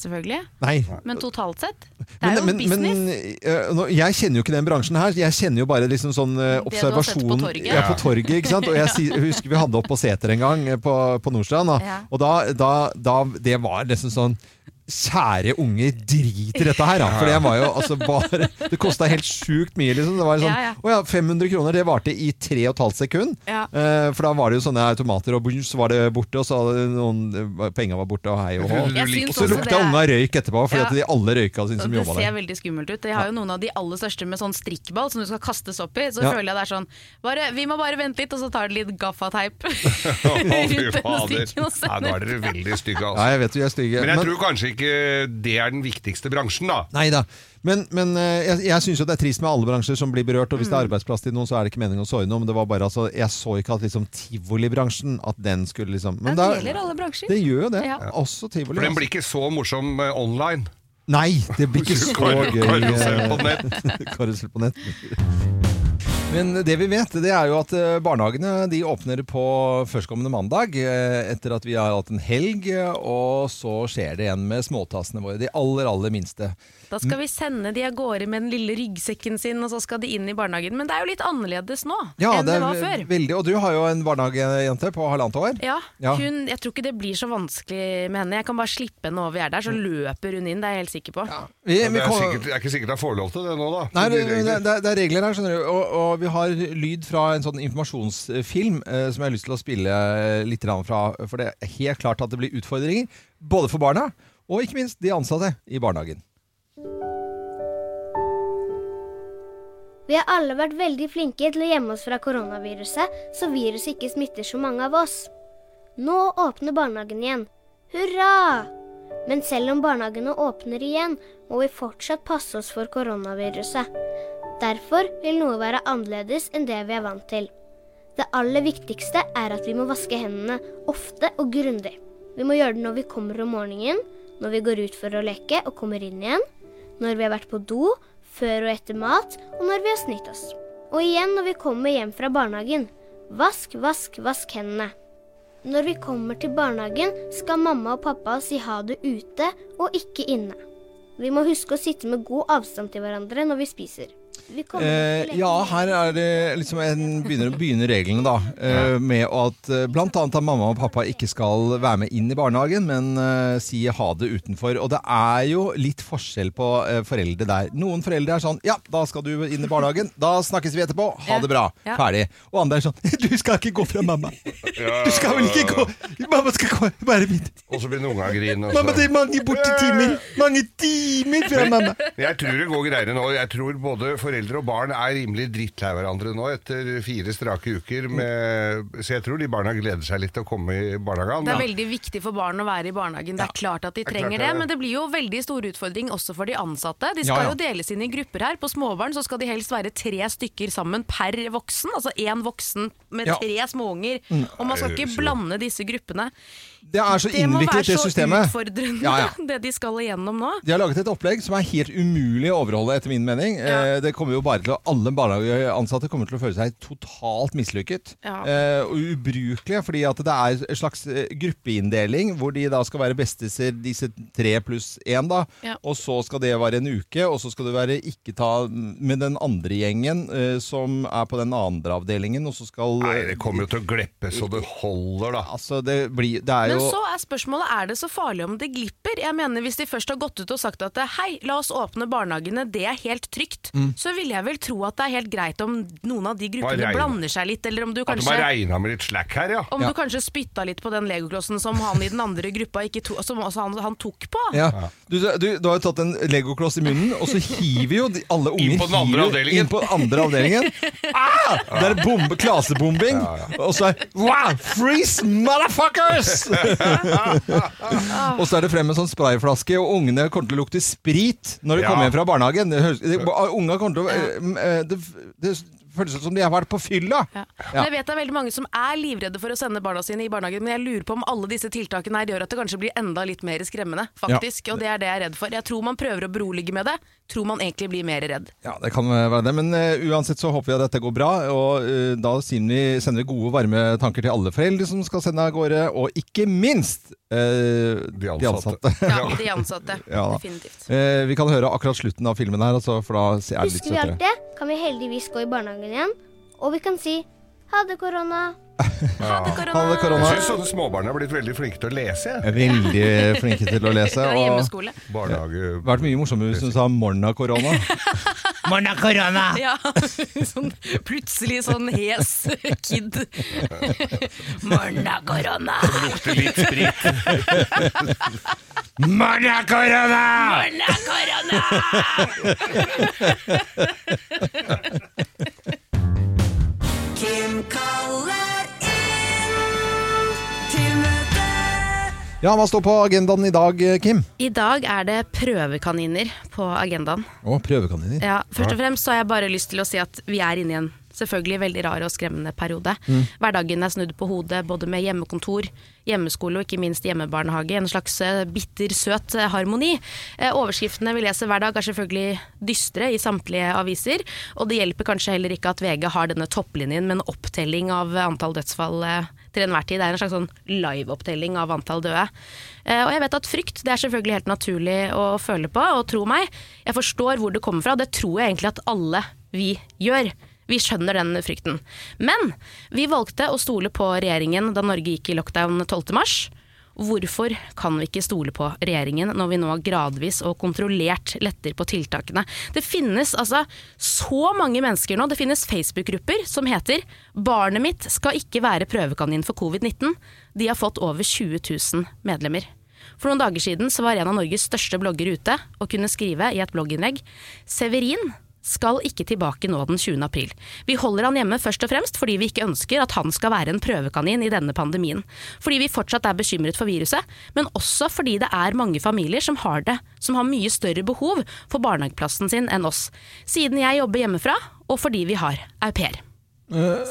selvfølgelig, nei. men totalt sett. Det er jo men, business. Men, eh, jeg kjenner jo ikke den bransjen her. Jeg kjenner jo bare liksom sånn observasjon har sett på torget. Ja, på torget, ikke sant? Og jeg, husker vi hadde opp på Seter en gang, eh, på, på Nordstrand. Da. Ja. Og da, da, da Det var nesten sånn Kjære unge, drit i dette her, da. For det var jo altså bare Det kosta helt sjukt mye, liksom. Det var sånn, Ja, ja. Å ja, 500 kroner, det varte i 3,5 sekunder. Ja. Eh, for da var det jo sånne automater, og boom, så var det borte, og så hadde noen Penga var borte, og hei og hå. Jeg Og så lukta det- unga røyk etterpå, fordi Ja. at de alle røyka sin som det ser der. veldig skummelt ut. De har jo noen av de aller største med sånn strikkball som du skal kastes opp i. Så Ja. føler jeg det er sånn bare, Vi må bare vente litt, og så tar det litt gaffateip rundt den fader. strikken og Nei, nå er dere veldig stygge, Ja, altså. jeg vet du er stygge. Men jeg tror kanskje ikke det er den viktigste bransjen, da. Nei da. Men, men eh, jeg, jeg syns det er trist med alle bransjer som blir berørt. Og hvis det er arbeidsplass til noen, så er det ikke meningen å såre noe. Men det var bare altså, jeg så ikke at liksom tivolibransjen At den skulle liksom Men Det gjelder alle bransjer. det gjør jo det. Ja. Også tivoli. For den altså. blir ikke så morsom eh, online. Nei, det blir ikke så gøy. karusell eh, på nett. Men det vi vet, det er jo at eh, barnehagene de åpner på førstkommende mandag, eh, etter at vi har hatt en helg, eh, og så skjer det igjen med småtassene våre, de aller, aller minste. Da skal vi sende de av gårde med den lille ryggsekken sin, og så skal de inn i barnehagen. Men det er jo litt annerledes nå Ja, enn det, var før. veldig, og du har jo en barnehagejente på halvannet år. Ja, Ja. Hun, jeg tror ikke det blir så vanskelig med henne. Jeg kan bare slippe henne over vi er der, så løper hun inn. Det er jeg helt sikker på. Vi, Ja, vi det er, sikkert, det er ikke sikkert jeg får lov til det nå, da. Nei, det, Det det, er regler her, skjønner du. Og, og vi har lyd fra en sånn informasjonsfilm eh, som jeg har lyst til å spille eh, litt fra. For det er helt klart at det blir utfordringer, både for barna og ikke minst de ansatte i barnehagen. Vi har alle vært veldig flinke til å gjemme oss fra koronaviruset, så viruset ikke smitter så mange av oss. Nå åpner barnehagen igjen. Hurra! Men selv om barnehagene åpner igjen, må vi fortsatt passe oss for koronaviruset. Derfor vil noe være annerledes enn det vi er vant til. Det aller viktigste er at vi må vaske hendene ofte og grundig. Vi må gjøre det når vi kommer om morgenen, når vi går ut for å leke og kommer inn igjen, når vi har vært på do, før og etter mat, og når vi har snytt oss. Og igjen når vi kommer hjem fra barnehagen. Vask, vask, vask hendene. Når vi kommer til barnehagen, skal mamma og pappa si ha det ute og ikke inne. Vi må huske å sitte med god avstand til hverandre når vi spiser. Eh, ja, her er det liksom en, begynner, begynner reglene, da. Eh, med at bl.a. blant annet at mamma og pappa ikke skal være med inn i barnehagen, men eh, si ha det utenfor. Og det er jo litt forskjell på eh, foreldre der. Noen foreldre er sånn Ja, da skal du inn i barnehagen. Da snakkes vi etterpå. Ha det bra. Ja. Ferdig. Og andre er sånn Du skal ikke gå fra mamma. Du skal vel ikke gå Mamma skal gå, være min. Og så begynner unga å grine. Mamma, det er mange borte timer. Mange timer fra mamma. Jeg tror det går greiere nå. Jeg tror både foreldre og barn er rimelig drittlei hverandre nå etter fire strake uker. Med, så jeg tror de barna gleder seg litt til å komme i barnehagen. Det er veldig viktig for barn å være i barnehagen. Det er klart at de er trenger det, men det blir jo veldig stor utfordring også for de ansatte. De skal jo deles inn i grupper her. På småbarn så skal de helst være tre stykker sammen per voksen. Altså én voksen med tre småunger. Og man skal ikke blande disse gruppene. Det er så innviklet, Det systemet. Det må være så systemet. utfordrende, Ja, ja. det de skal igjennom nå. De har laget et opplegg som er helt umulig å overholde, etter min mening. Ja. Eh, det kommer jo bare til å, Alle barnehageansatte kommer til å føle seg totalt mislykket. Ja. Eh, og ubrukelige, fordi at det er en slags eh, gruppeinndeling, hvor de da skal være bestiser, disse tre pluss én, da. Ja. Og så skal det være en uke, og så skal det være ikke ta med den andre gjengen eh, som er på den andre avdelingen, og så skal Nei, det kommer jo til å gleppe så det holder, da. Altså, det blir Det er Men så er spørsmålet er det så farlig om det glipper. Jeg mener Hvis de først har gått ut og sagt at hei, la oss åpne barnehagene, det er helt trygt, Mm. så vil jeg vel tro at det er helt greit om noen av de gruppene blander seg litt, eller om du kanskje At de regna med litt slack her, ja. om Ja. du kanskje spytta litt på den legoklossen som han i den andre gruppa ikke to, som også han, han tok på. Ja. Du, du, du har jo tatt en legokloss i munnen, og så hiver jo de, alle unger Inn på den andre hiver avdelingen. Inn på andre avdelingen. Ah! Det er bombe, klasebombing. Og så er wow, Freeze, motherfuckers! og så er det frem med sånn sprayflaske, og ungene kommer til å lukte sprit når de Ja. kommer hjem fra barnehagen. Det det, unga kommer til å eh, eh, det, det føles som de har vært på fylla. Ja. Ja. Jeg vet det er veldig mange som er livredde for å sende barna sine i barnehagen, men jeg lurer på om alle disse tiltakene her gjør at det kanskje blir enda litt mer skremmende, faktisk. Og det er det jeg er redd for. Jeg tror man prøver å berolige med det, tror man egentlig blir mer redd. Ja, det kan være det. Men uh, uansett så håper vi at dette går bra. Og uh, da vi sender vi gode, varme tanker til alle foreldre som skal sende av gårde, og ikke minst uh, De ansatte. Ja, de ansatte. Ja. Definitivt. Eh, vi kan høre akkurat slutten av filmen her, altså, for da er det litt Husker vi alt det, kan vi heldigvis gå i barnehagen igjen. Og vi kan si ha det, korona. Ha det, Ha det, korona! Jeg syns sånne småbarn er blitt veldig flinke til å lese. jeg. Veldig flinke til å lese. Og. Barnehage... vært mye morsommere hvis hun sa 'morna korona'. morna korona! Ja, sånn, plutselig sånn hes kid. Morna korona! Lukter litt sprit. Morna korona! Morna korona! Kim kaller Ja, hva står på agendaen i dag, Kim? I dag er det prøvekaniner på agendaen. Å, prøvekaniner. Ja, først og fremst så har jeg bare lyst til å si at vi er inne i en selvfølgelig veldig rar og skremmende periode. Hverdagen er snudd på hodet både med hjemmekontor, hjemmeskole og ikke minst hjemmebarnehage. En slags eh, bitter, søt eh, harmoni. Eh, Overskriftene vi leser hver dag er selvfølgelig dystre i samtlige aviser, og det hjelper kanskje heller ikke at VG har denne topplinjen med en opptelling av antall dødsfall eh, til enhver tid. Det er en slags sånn live-opptelling av antall døde. Eh, Og jeg vet at frykt det er selvfølgelig helt naturlig å føle på, og tro meg, jeg forstår hvor det kommer fra. Det tror jeg egentlig at alle vi gjør. Vi skjønner den frykten. Men vi valgte å stole på regjeringen da Norge gikk i lockdown 12. Hvorfor kan vi ikke stole på regjeringen når vi nå gradvis og kontrollert letter på tiltakene? Det finnes altså så mange mennesker nå, det finnes Facebook-grupper som heter 'Barnet mitt skal ikke være prøvekanin for covid-19'. De har fått over 20 000 medlemmer. For noen dager siden var en av Norges største blogger ute og kunne skrive i et blogginnlegg 'Severin skal ikke tilbake nå den 20. april. Vi holder han hjemme først og fremst fordi vi ikke ønsker at han skal være en prøvekanin i denne pandemien. Fordi vi fortsatt er bekymret for viruset, men også fordi det er mange familier som har det, som har mye større behov for barnehageplassen sin enn oss. Siden jeg jobber hjemmefra, og fordi vi har au pair.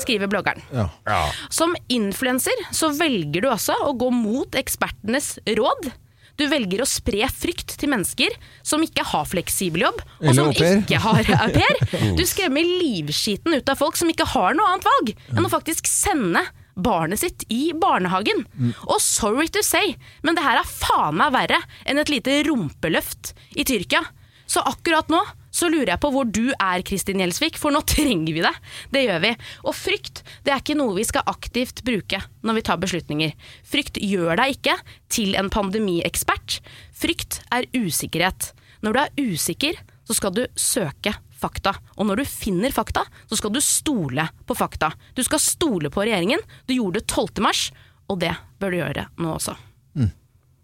Skriver bloggeren. Ja. Ja. Som influenser så velger du også å gå mot ekspertenes råd. Du velger å spre frykt til mennesker som ikke har fleksibel jobb, og som ikke har au pair. Du skremmer livskiten ut av folk som ikke har noe annet valg enn å faktisk sende barnet sitt i barnehagen. Og sorry to say, men det her er faen meg verre enn et lite rumpeløft i Tyrkia. Så akkurat nå så lurer jeg på hvor du er, Kristin Gjelsvik, for nå trenger vi det. Det gjør vi. Og frykt det er ikke noe vi skal aktivt bruke når vi tar beslutninger. Frykt gjør deg ikke til en pandemiekspert. Frykt er usikkerhet. Når du er usikker, så skal du søke fakta. Og når du finner fakta, så skal du stole på fakta. Du skal stole på regjeringen. Du gjorde det 12. mars, og det bør du gjøre nå også.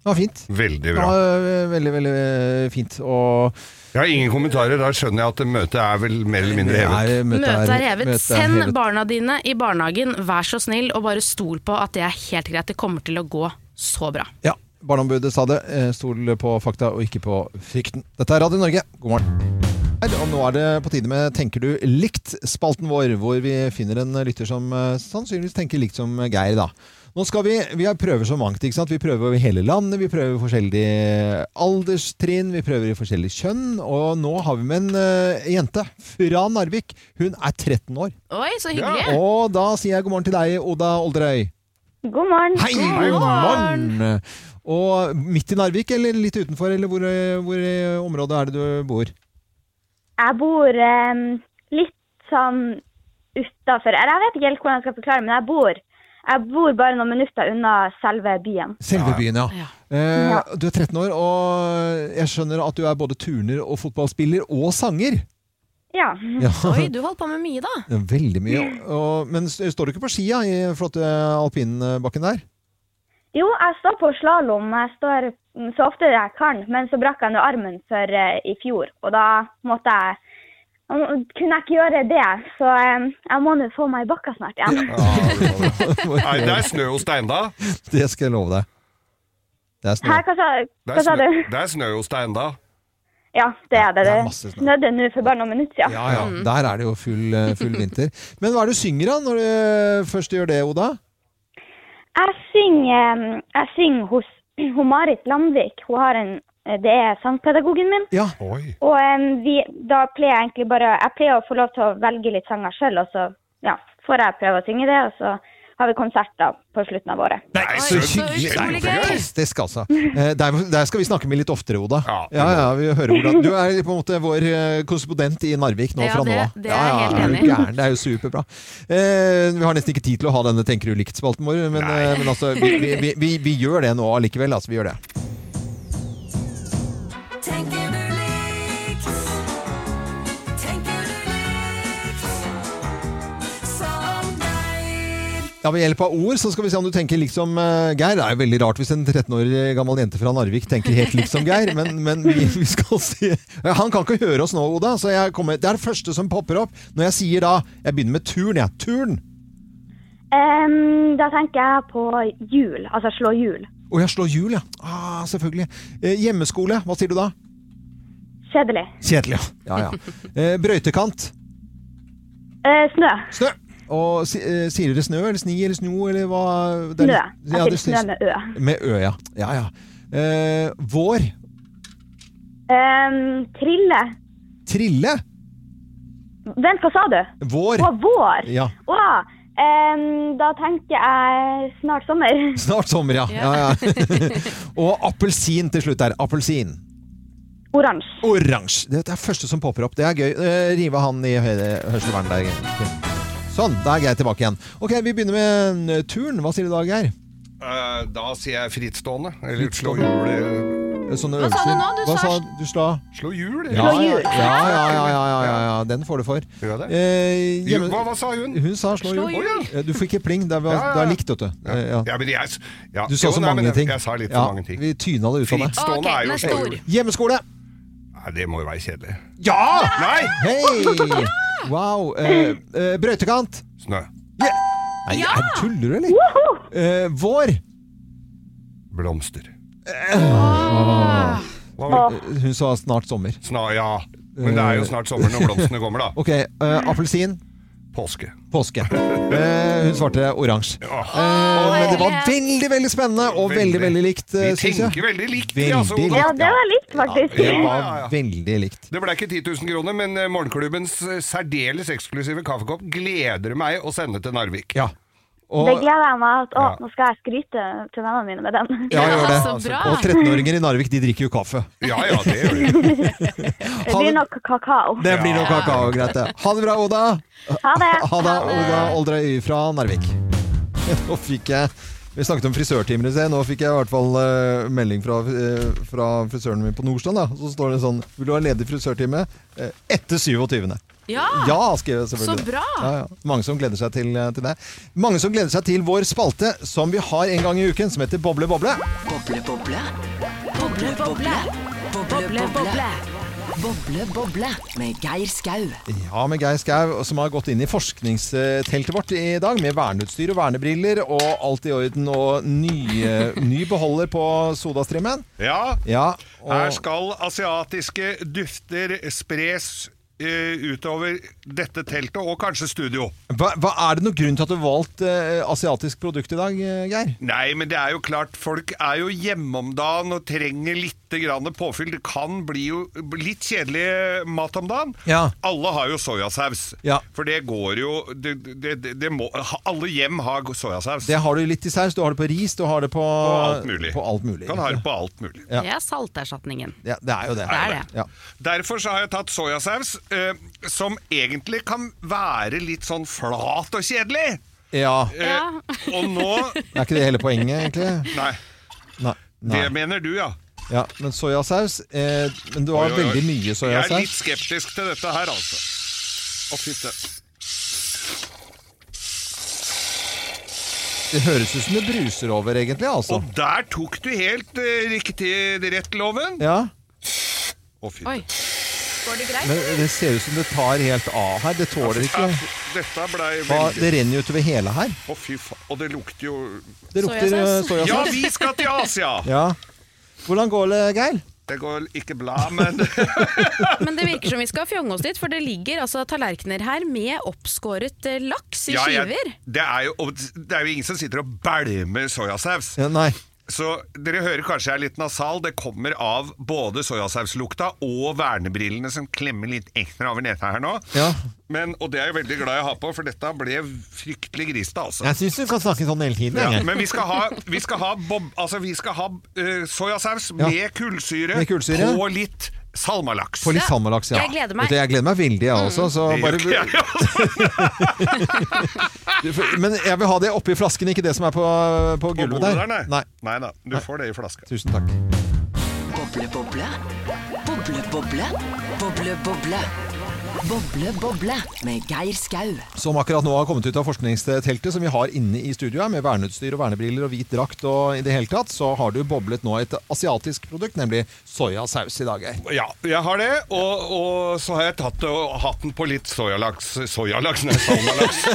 Det var fint. Veldig bra. var eh, veldig, veldig eh, fint. Og Jeg har ingen kommentarer. Da skjønner jeg at møtet er vel mer eller mindre hevet. Nei, Møtet er hevet. møtet er Send hevet. barna dine i barnehagen, vær så snill, og bare stol på at det er helt greit. Det kommer til å gå så bra. Ja, Barneombudet sa det. Eh, Stol på fakta og ikke på frykten. Dette er Radio Norge. God morgen. Og nå er det på tide med Tenker du likt-spalten vår, hvor vi finner en lytter som sannsynligvis tenker likt som Geir. da. Nå skal Vi vi har prøver så mangt. ikke sant? Vi prøver over hele landet, vi prøver forskjellige alderstrinn, vi prøver i forskjellig kjønn. Og nå har vi med en uh, jente fra Narvik. Hun er 13 år. Oi, så hyggelig! Og da sier jeg god morgen til deg, Oda Olderøy. God morgen. Hei, god morgen! Og midt i Narvik, eller litt utenfor, eller hvor, hvor i området er det du bor? Jeg bor um, litt sånn utafor Jeg vet ikke helt hvordan jeg skal forklare, men jeg bor, jeg bor bare noen minutter unna selve byen. Selve byen, ja. Ja. Eh, Du er 13 år, og jeg skjønner at du er både turner og fotballspiller og sanger. Ja. Ja, Oi, du holdt på med mye, da. Veldig mye. Og, men står du ikke på skia i flotte alpinbakken der? Jo, jeg står på slalåm. Jeg står mm, så ofte jeg kan, men så brakk jeg nå armen for eh, i fjor, og da måtte jeg kunne jeg ikke gjøre det, så jeg må nå få meg i bakka snart igjen. Nei, det er snø hos deg enda. Det skal jeg love deg. Det er snø. Her, hva sa, Det hva sa du? det er snø hos deg enda. Ja, det er det. det snødde nå for bare noen minutter siden. Ja, ja. Der er det jo full, eh, full vinter. Men hva er det du synger da, når du eh, først gjør det, Oda? Jeg synger, eh, jeg synger hos hun Marit Landvik. Hun har en, det er sangpedagogen min. Ja. Oi. Og um, vi, da pleier jeg egentlig bare Jeg pleier å få lov til å velge litt sanger selv, og så ja, får jeg prøve å synge det. Og så har vi konserter på slutten av året. Nei, Oi, så hyggelig! Det er. Fantastisk, altså. Eh, Der, der skal vi snakke med litt oftere, Oda. Ja, ja, ja, vi hører hvordan Du er på en måte vår eh, korrespondent i Narvik nå Ja, fra nå det- av. det er jeg helt enig i. Det er jo superbra. Eh, vi har nesten ikke tid til å ha denne Tenker du likt-spalten vår, men, eh, men altså, vi, vi, vi, vi, vi gjør det nå allikevel. Altså, vi gjør det. Ja, Ved hjelp av ord så skal vi se om du tenker likt som eh, Geir. Det er jo veldig rart hvis en 13 år gammel jente fra Narvik tenker helt liksom Geir, men, men vi, vi skal si Han kan ikke høre oss nå, Oda, så jeg kommer, det er det første som popper opp. Når jeg sier da Jeg begynner med turn, jeg. Turn! Um, da tenker jeg på hjul, altså slå hjul. Og jeg slår hjul, ja. Ah, selvfølgelig. Eh, hjemmeskole, hva sier du da? Kjedelig. Kjedelig, ja. ja, ja. Eh, brøytekant. Eh, snø. Snø. Og eh, sier dere snø eller sni eller sno eller hva? Det Snø. Jeg Ja, det sier snø med ø. Med ø, ja. Ja, ja. Uh, vår. Um, trille. Trille. Vent, hva sa du? Vår. Å, vår. Ja. Å, um, da tenker jeg snart sommer. Snart sommer, ja. ja, ja. og appelsin til slutt der. Appelsin. Oransje. Oransje. Det er første som popper opp. Det er gøy. Uh, rive han i høyre hørselvern der. Sånn, da er Geir tilbake igjen. Ok, Vi begynner med eh, turn. Hva sier du da, Geir? Uh, da sier jeg frittstående. Eller slå hjul. eh, Sånne Hva sa du øvelser. nå? Du Hva sa- sa du? Slå Slå hjul? ja, ja, ja, ja, ja, ja, ja, ja. Den får du for. Gjør jeg det? Eh, Jo, hjemme- hva, hva sa hun? Hun sa slå Slå hjul. hjul. Eh, Du fikk ikke pling. Det er, Ja, ja, ja. det er likt, vet du. Eh, Ja. Ja, men jeg, ja. Du sa Jo, så nei, men mange jeg- ting. Jeg sa litt Ja, for mange ting. Vi tyna det ut av deg. Frittstående Ok, er jo neste slå ord. hjul. Hjemmeskole. Nei, det må jo være kjedelig. Ja! Nei! Hei! Wow. Eh, eh, brøytekant. Snø. Nei, er, tuller du, eller? Eh, vår. Blomster. Ah. Var- Eh, Hun sa snart sommer. Sna, ja. Men det er jo snart sommer når blomstene kommer, da. Ok, eh, appelsin. Påske. Påske. Eh, hun svarte oransje. Ja. Eh, men det var veldig, veldig spennende og veldig, veldig likt, Vi eh, syns jeg. tenker veldig likt, vi, altså. Veldig. Ja, det var likt, faktisk. Det ja, var ja. veldig likt. Det ble ikke 10 000 kroner, men eh, morgenklubbens eh, særdeles eksklusive kaffekopp gleder meg å sende til Narvik. Ja. Det gleder jeg meg til. Ja. nå skal jeg skryte til vennene mine med den. ja, gjør det. Så bra. Og 13-åringer i Narvik, de drikker jo kaffe. Ja ja, det gjør de. Det blir nok kakao. Det blir nok kakao, greit det. Ha det bra, Oda. Ha det. Ha det, Oda Oldrøy fra Narvik. Nå fikk jeg Vi snakket om frisørtimer i sted. Nå fikk jeg i hvert fall uh, melding fra, uh, fra frisøren min på Nordstrand. Da. Så står det sånn Vil du ha ledig frisørtime uh, etter 27. Ja. Ja, skrev jeg selvfølgelig. Så bra. Ja, ja. Mange som gleder seg til, til det. Mange som gleder seg til vår spalte som vi har en gang i uken, som heter Boble boble. Boble, boble. Boble, boble. Boble, boble. Boble, boble med Geir Skau. Ja, med Geir Skau, som har gått inn i forskningsteltet vårt i dag, med verneutstyr og vernebriller og alt i orden, og ny, ny beholder på sodastrimmen. Ja, Ja, her skal asiatiske dufter spres eh, utover dette teltet, og kanskje studio. hva, hva er det noen grunn til at du har valgt eh, asiatisk produkt i dag, eh, Geir? Nei, men det er jo klart, folk er jo hjemme om dagen og trenger litt grann påfyll. Det kan bli jo litt kjedelig mat om dagen. Ja. Alle har jo soyasaus. Ja. For det går jo det, det, det, det må, Alle hjem har soyasaus. Det har du litt i saus. Du har det på ris, du har det på, På alt mulig. På alt mulig kan ha det på alt mulig. Ja. Det er salterstatningen. Ja, det er jo det. Det er det. Ja. Derfor så har jeg tatt soyasaus, eh, som egentlig kan være litt sånn flat og kjedelig. ja. Eh, Ja. Og nå Er ikke det hele poenget, egentlig? Nei, Nei. det mener du, ja. Ja, men soyasaus eh, Men du har Oi, oi, oi. veldig mye Jeg er litt skeptisk til dette her, altså. Å, fytte. Det høres ut som det bruser over, egentlig. altså. Og der tok du helt eh, riktig rett, Loven. Ja, Å, fy. Oi. Går det greit? Men det ser ut som det tar helt av her. Det tåler ikke Dette blei Hva, veldig Det renner jo utover hele her. Å, fy faen. Og det lukter jo Det lukter eh, Soyasaus. Ja, vi skal til Asia! Ja. Hvordan går det, Geir? Det går ikke bla, men Men det virker som vi skal fjonge oss dit, for det ligger altså tallerkener her med oppskåret eh, laks i Ja, skiver. skiver. det, er jo, det er jo ingen som sitter og bælmer soyasaus. Ja, nei. Så dere hører kanskje jeg er litt nasal. Det kommer av både soyasauslukta og vernebrillene som klemmer litt ekstra over nesa her nå. Ja. Men, og det er jeg veldig glad jeg har på, for dette ble fryktelig grisete, altså. Jeg syns du kan snakke sånn hele tiden. Ja, men vi skal ha, vi skal ha, bob, altså vi skal ha uh, soyasaus Ja. med kullsyre, Med kullsyre. på litt salmalaks. På litt Ja, salmalaks, ja. jeg gleder meg. Vet du, jeg gleder meg veldig, jeg også. Så Det gjør bare, ikke jeg, altså. men jeg vil ha det oppi flasken, ikke det som er på, på På gulvet bordet der. der, nei. Nei. Nei da, du får det i flaska. Tusen takk. Boble, boble. Boble, boble. Boble, boble. Boble, boble med Geir Skau. Som akkurat nå har kommet ut av forskningsteltet som vi har inne i studio her, med verneutstyr og vernebriller og hvit drakt og i det hele tatt, så har du boblet nå et asiatisk produkt, nemlig soyasaus i dag. Ja, jeg har det, og, og så har jeg tatt og hatt den på litt soyalaks Soyalaks, nei, salmalaks.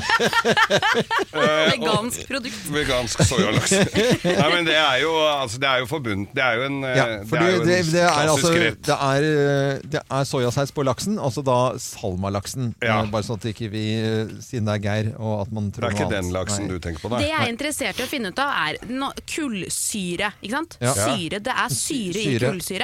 Eh, Vegansk produkt. Vegansk soyalaks. Nei, men det er jo, altså, det er jo forbundet Det er jo en, eh, Ja, det er det, jo en det, er klassisk altså, rett. det, er, eh, det er soyasaus på laksen, altså da salmalaksen. Ja. Eh, Bare sånn at ikke vi, eh, siden det er Geir, og at man Det er ikke den laksen Nei. du tenker på, Det jeg er interessert i å finne ut av, er no kullsyre. Ikke sant? Ja. Syre, Det er syre, i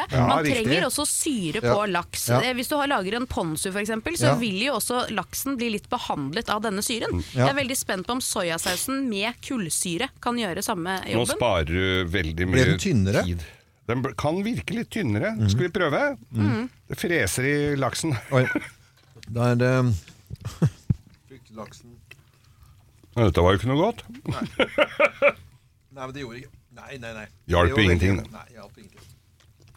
Syre. Ja, Man riktig. trenger også syre Ja. på laks. Ja. Eh, Hvis du har- lager en ponzu f.eks., så Ja. vil jo også laksen bli litt behandlet av denne syren. Ja. Jeg er veldig spent på om soyasausen med kullsyre kan gjøre samme jobben. Nå sparer du veldig mye Ble den tynnere? tid. Den kan virke litt tynnere. Mm. Skal vi prøve? Det freser i laksen. Oi. Da er det Laksen Ja, Dette var jo ikke noe godt. Nei, men det gjorde ikke Nei, nei, nei. Hjalp ingenting. Nei, hjalp ingenting.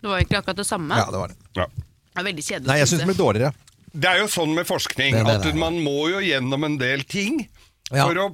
Det var egentlig akkurat det samme. Ja, det var det. Ja. Det er veldig kjedelig. Nei, jeg syns det ble dårligere. Det er jo sånn med forskning Det er det at det er. man må jo gjennom en del ting Ja. for, å,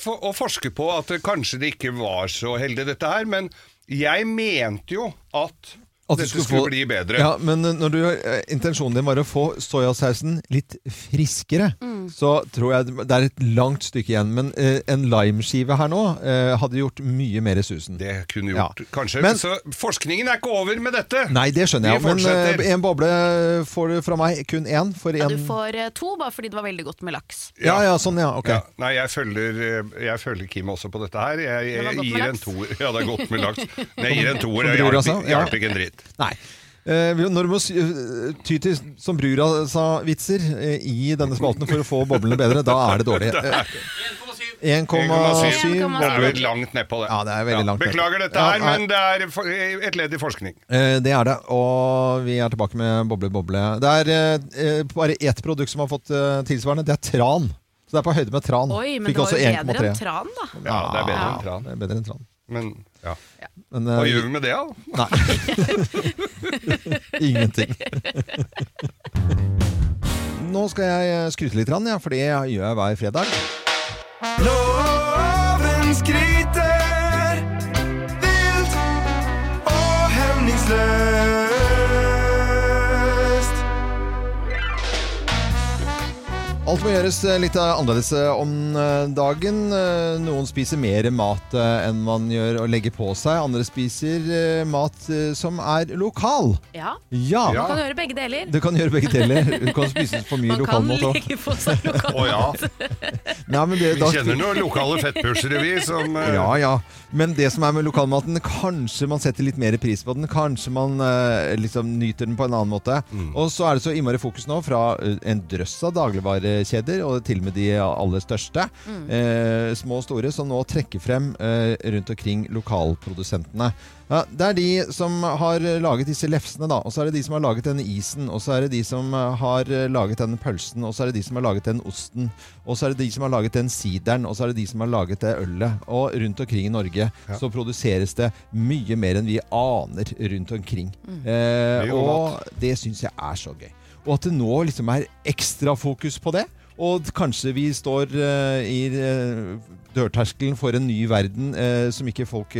for å forske på at det, kanskje det ikke var så heldig dette her. Men jeg mente jo at, At dette skulle skulle få- bli bedre. Ja, men når du, eh, intensjonen din var å få soyasausen litt friskere, Mm. så tror jeg det er et langt stykke igjen. Men eh, en limeskive her nå eh, hadde gjort mye mer susen. Det kunne Ja. gjort, kanskje. Men- så forskningen er ikke over med dette. Nei, det skjønner jeg. Men eh, en boble får du fra meg. Kun én. For Ja, du får eh, to, bare fordi det var veldig godt med laks. Ja, ja, sånn, ja. Ok. Ja, nei, jeg følger, eh, jeg følger Kim også på dette her. Jeg, jeg godt gir en toer. Ja, det er godt med laks. Men jeg gir en toer. Det? Ja. hjalp ikke en dritt. Nei. Eh, når du må eh, ty til som brura sa vitser eh, i denne spalten for å få boblene bedre, da er det dårlig. Eh, 1,7 1,7. Det er vel langt nedpå det. Ja, det er ja, langt. Beklager dette her, ja, men det er et ledd i forskning. Eh, Det er det, og vi er tilbake med Boble Boble. Det er eh, bare ett produkt som har fått eh, tilsvarende. Det er tran. Så det er på høyde med tran. Oi, men Fikk det var jo bedre enn tran, da. Ja, det er bedre enn tran. Men ja. Men, hva eh, gjør vi med det, da? Nei. Ingenting. Nå skal jeg skryte litt, ja, for det gjør jeg hver fredag. Loven skryter vilt og hemningsløst. Alt må gjøres eh, litt eh, annerledes eh, om dagen. Noen spiser mer mat enn man gjør og legger på seg. Andre spiser mat som er lokal. Ja. Ja, Man kan gjøre begge deler. du kan gjøre begge deler. Du kan spise for mye Man lokal kan mat òg. legge på seg lokal Å ja. Nei, men det- Vi kjenner noen lokale fettpushere, vi, som uh... Ja, ja. Men det som er med lokalmaten, kanskje man setter litt mer pris på den. Kanskje man uh, liksom nyter den på en annen måte. Mm. Og så er det så innmari fokus nå fra en drøss av dagligvarekjeder, og til og med de aller største, eh, små og store, som nå trekker frem eh, rundt omkring lokalprodusentene. Ja, det er de som har laget disse lefsene, da. Og så er det de som har laget denne isen. Og så er det de som eh, har laget denne pølsen. Og så er det de som har laget den osten. Og så er det de som har laget den sideren. Og så er det de som har laget det ølet. Og rundt omkring i Norge så produseres det mye mer enn vi aner rundt omkring. Eh, Det er jo og det syns jeg er så gøy. Og at det nå liksom er ekstra fokus på det. Og kanskje vi står uh, i uh, dørterskelen for en ny verden uh, som ikke folk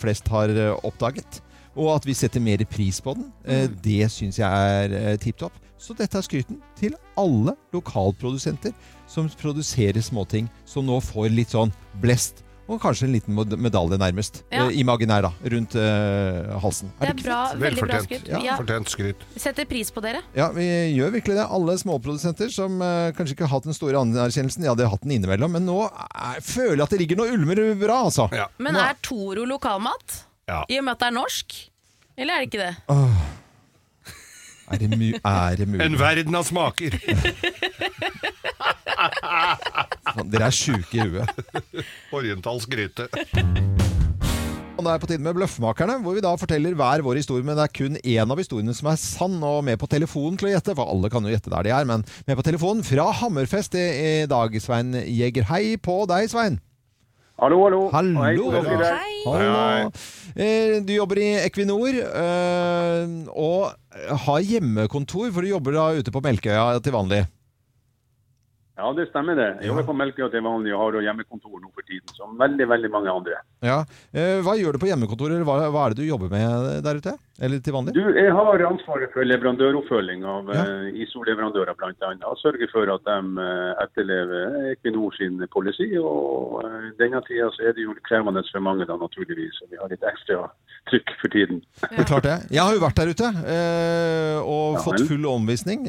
flest har oppdaget. Og at vi setter mer pris på den. Eh, Det syns jeg er uh, tipp topp. Så dette er skryten til alle lokalprodusenter som produserer småting, som nå får litt sånn blest Og kanskje en liten medalje nærmest. Ja. Eh, imaginær, da. Rundt eh, halsen. Det er bra, veldig bra Velfortjent. skryt. Ja, Ja. Fortjent skryt. Setter pris på dere. Ja, vi gjør virkelig det. Alle småprodusenter som eh, kanskje ikke har hatt den store anerkjennelsen, ja, de har hatt den innimellom, men nå er, føler jeg at det ligger noe ulmer bra, altså. Ja. Men er Toro lokalmat? Ja. I og med at det er norsk? Eller er det ikke det? Er det, mu er det mulig? En verden av smaker. Dere er sjuke i huet. Orientalsk gryte. Og nå er det på tide med Bløffmakerne, hvor vi da forteller hver vår historie, men det er kun én av historiene som er sann, og med på telefonen til å gjette, for alle kan jo gjette der de er, men med på telefonen fra Hammerfest i i dag, Svein Jeger. Hei på deg, Svein. Hallo, hallo. Hallo. Hei Hallo. Eh, Du jobber i Equinor, eh, og har hjemmekontor, for du jobber da ute på Melkøya til vanlig. Ja, det stemmer det. Jeg jobber på Melkøya til vanlig og har hjemmekontor nå for tiden, som veldig, veldig mange andre. Ja. Eh, Hva gjør du på hjemmekontor, eller hva, hva er det du jobber med der ute? Eller til vanlig? Du, jeg har ansvaret for leverandøroppfølging av Ja. eh, ISO-leverandører og sørger for at de eh, etterlever Equinor sin policy, og eh, denne tida så er det jo krevende for mange da, naturligvis, og vi har litt ekstra trykk for tiden. Det er klart det. Jeg har jo vært der ute og Ja fått full omvisning.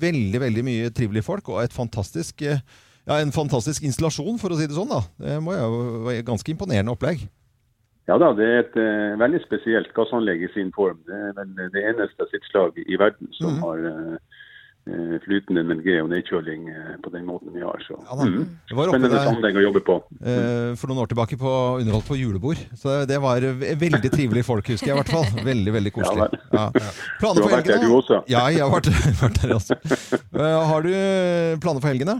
Veldig, veldig mye trivelige folk og et fantastisk ja, en fantastisk installasjon, for å si det sånn. da. Det må jo være ganske imponerende opplegg. Ja da, det er et uh, veldig spesielt gassanlegg i sin form. Det er vel det eneste av sitt slag i verden som Mhm. har uh, flytende LNG og nedkjøling uh, på den måten vi har. Så. Ja oppe Spennende der anlegg å jobbe på. eh, for noen år tilbake på underholdt på julebord. Så det var veldig trivelige folk, husker jeg i hvert fall. Veldig, veldig koselig. Ja Ja. Planer Du har vært der, du også? Ja, jeg har vært, vært der også. Har du planer for helgene?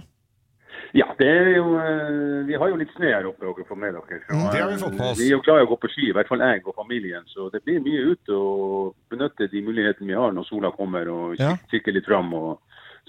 Ja, det er jo, eh, vi har jo litt snø her oppe også, for med dere. Så, det har vi fått eh, oss. Vi er jo glad i å gå på ski, i hvert fall jeg og familien. Så det blir mye ute og benytte de mulighetene vi har når sola kommer og kikke litt fram. Og,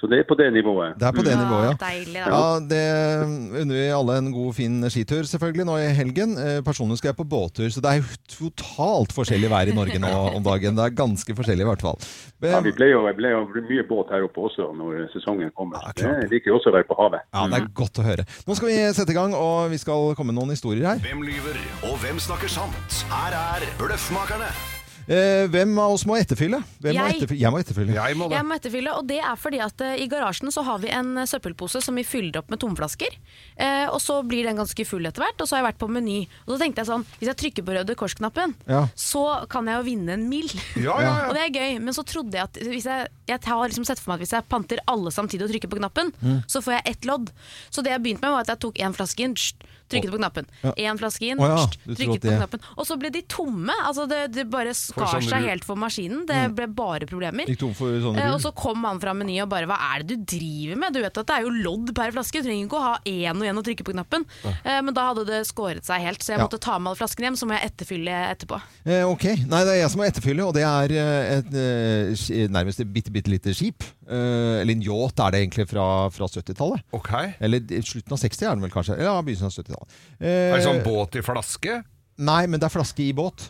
så det er på det nivået. Det er på det nivået, ja. Deilig, da. Ja, det unner vi alle en god, fin skitur selvfølgelig nå i helgen. Eh, Personlig skal jeg på båttur, så det er jo totalt forskjellig vær i Norge nå om dagen. Det er ganske forskjellig i hvert fall. Ja, vi ble jo, ble jo mye båt her oppe også når sesongen kommer. Ja. Jeg liker jo også å være på havet. ja, det er godt å høre. Nå skal vi sette i gang, og vi skal komme med noen historier her. Hvem lyver, og hvem snakker sant? Her er Bløffmakerne. Eh, hvem av oss må etterfylle? Hvem må Jeg. etterfylle? Jeg må etterfylle. Jeg må det. Jeg må etterfylle, og det er fordi at eh, i garasjen så har vi en eh, søppelpose som vi fyller opp med tomflasker. Eh, og så blir den ganske full etter hvert, og så har jeg vært på Meny. Og så tenkte jeg sånn, hvis jeg trykker på Røde Kors-knappen, Ja. så kan jeg jo vinne en mil. Ja, ja, Og det er gøy, men så trodde jeg at hvis jeg, jeg har liksom sett for meg at hvis jeg panter alle samtidig og trykker på knappen, Mm. så får jeg ett lodd. Så det jeg begynte med var at jeg tok én flaske inn, sht, trykket på knappen. Ja. Én flaske inn, Å ja, sht, du trykket på det. knappen. Og så ble de tomme. Altså det, det bare skar sånn seg helt for maskinen. Det ble bare problemer. Gikk tom for sånne Eh, og så kom han fra Meny og bare Hva er det du driver med? Du vet at det er jo lodd per flaske. Du trenger ikke å ha én og én og trykke på knappen. Ja. men da hadde det skåret seg helt, så jeg Ja. måtte ta med alle flaskene hjem. Så må jeg etterfylle etterpå. Eh, ok. Nei, det er jeg som må etterfylle, og det er eh, et eh, nærmest et bitte, bitte lite skip. Eh, eller en yacht er det egentlig fra, fra 70-tallet. Ok. Eller slutten av 60 er den vel kanskje. Ja, begynnelsen av 70-tallet. Eh, Er det sånn båt i flaske? Nei, men det er flaske i båt.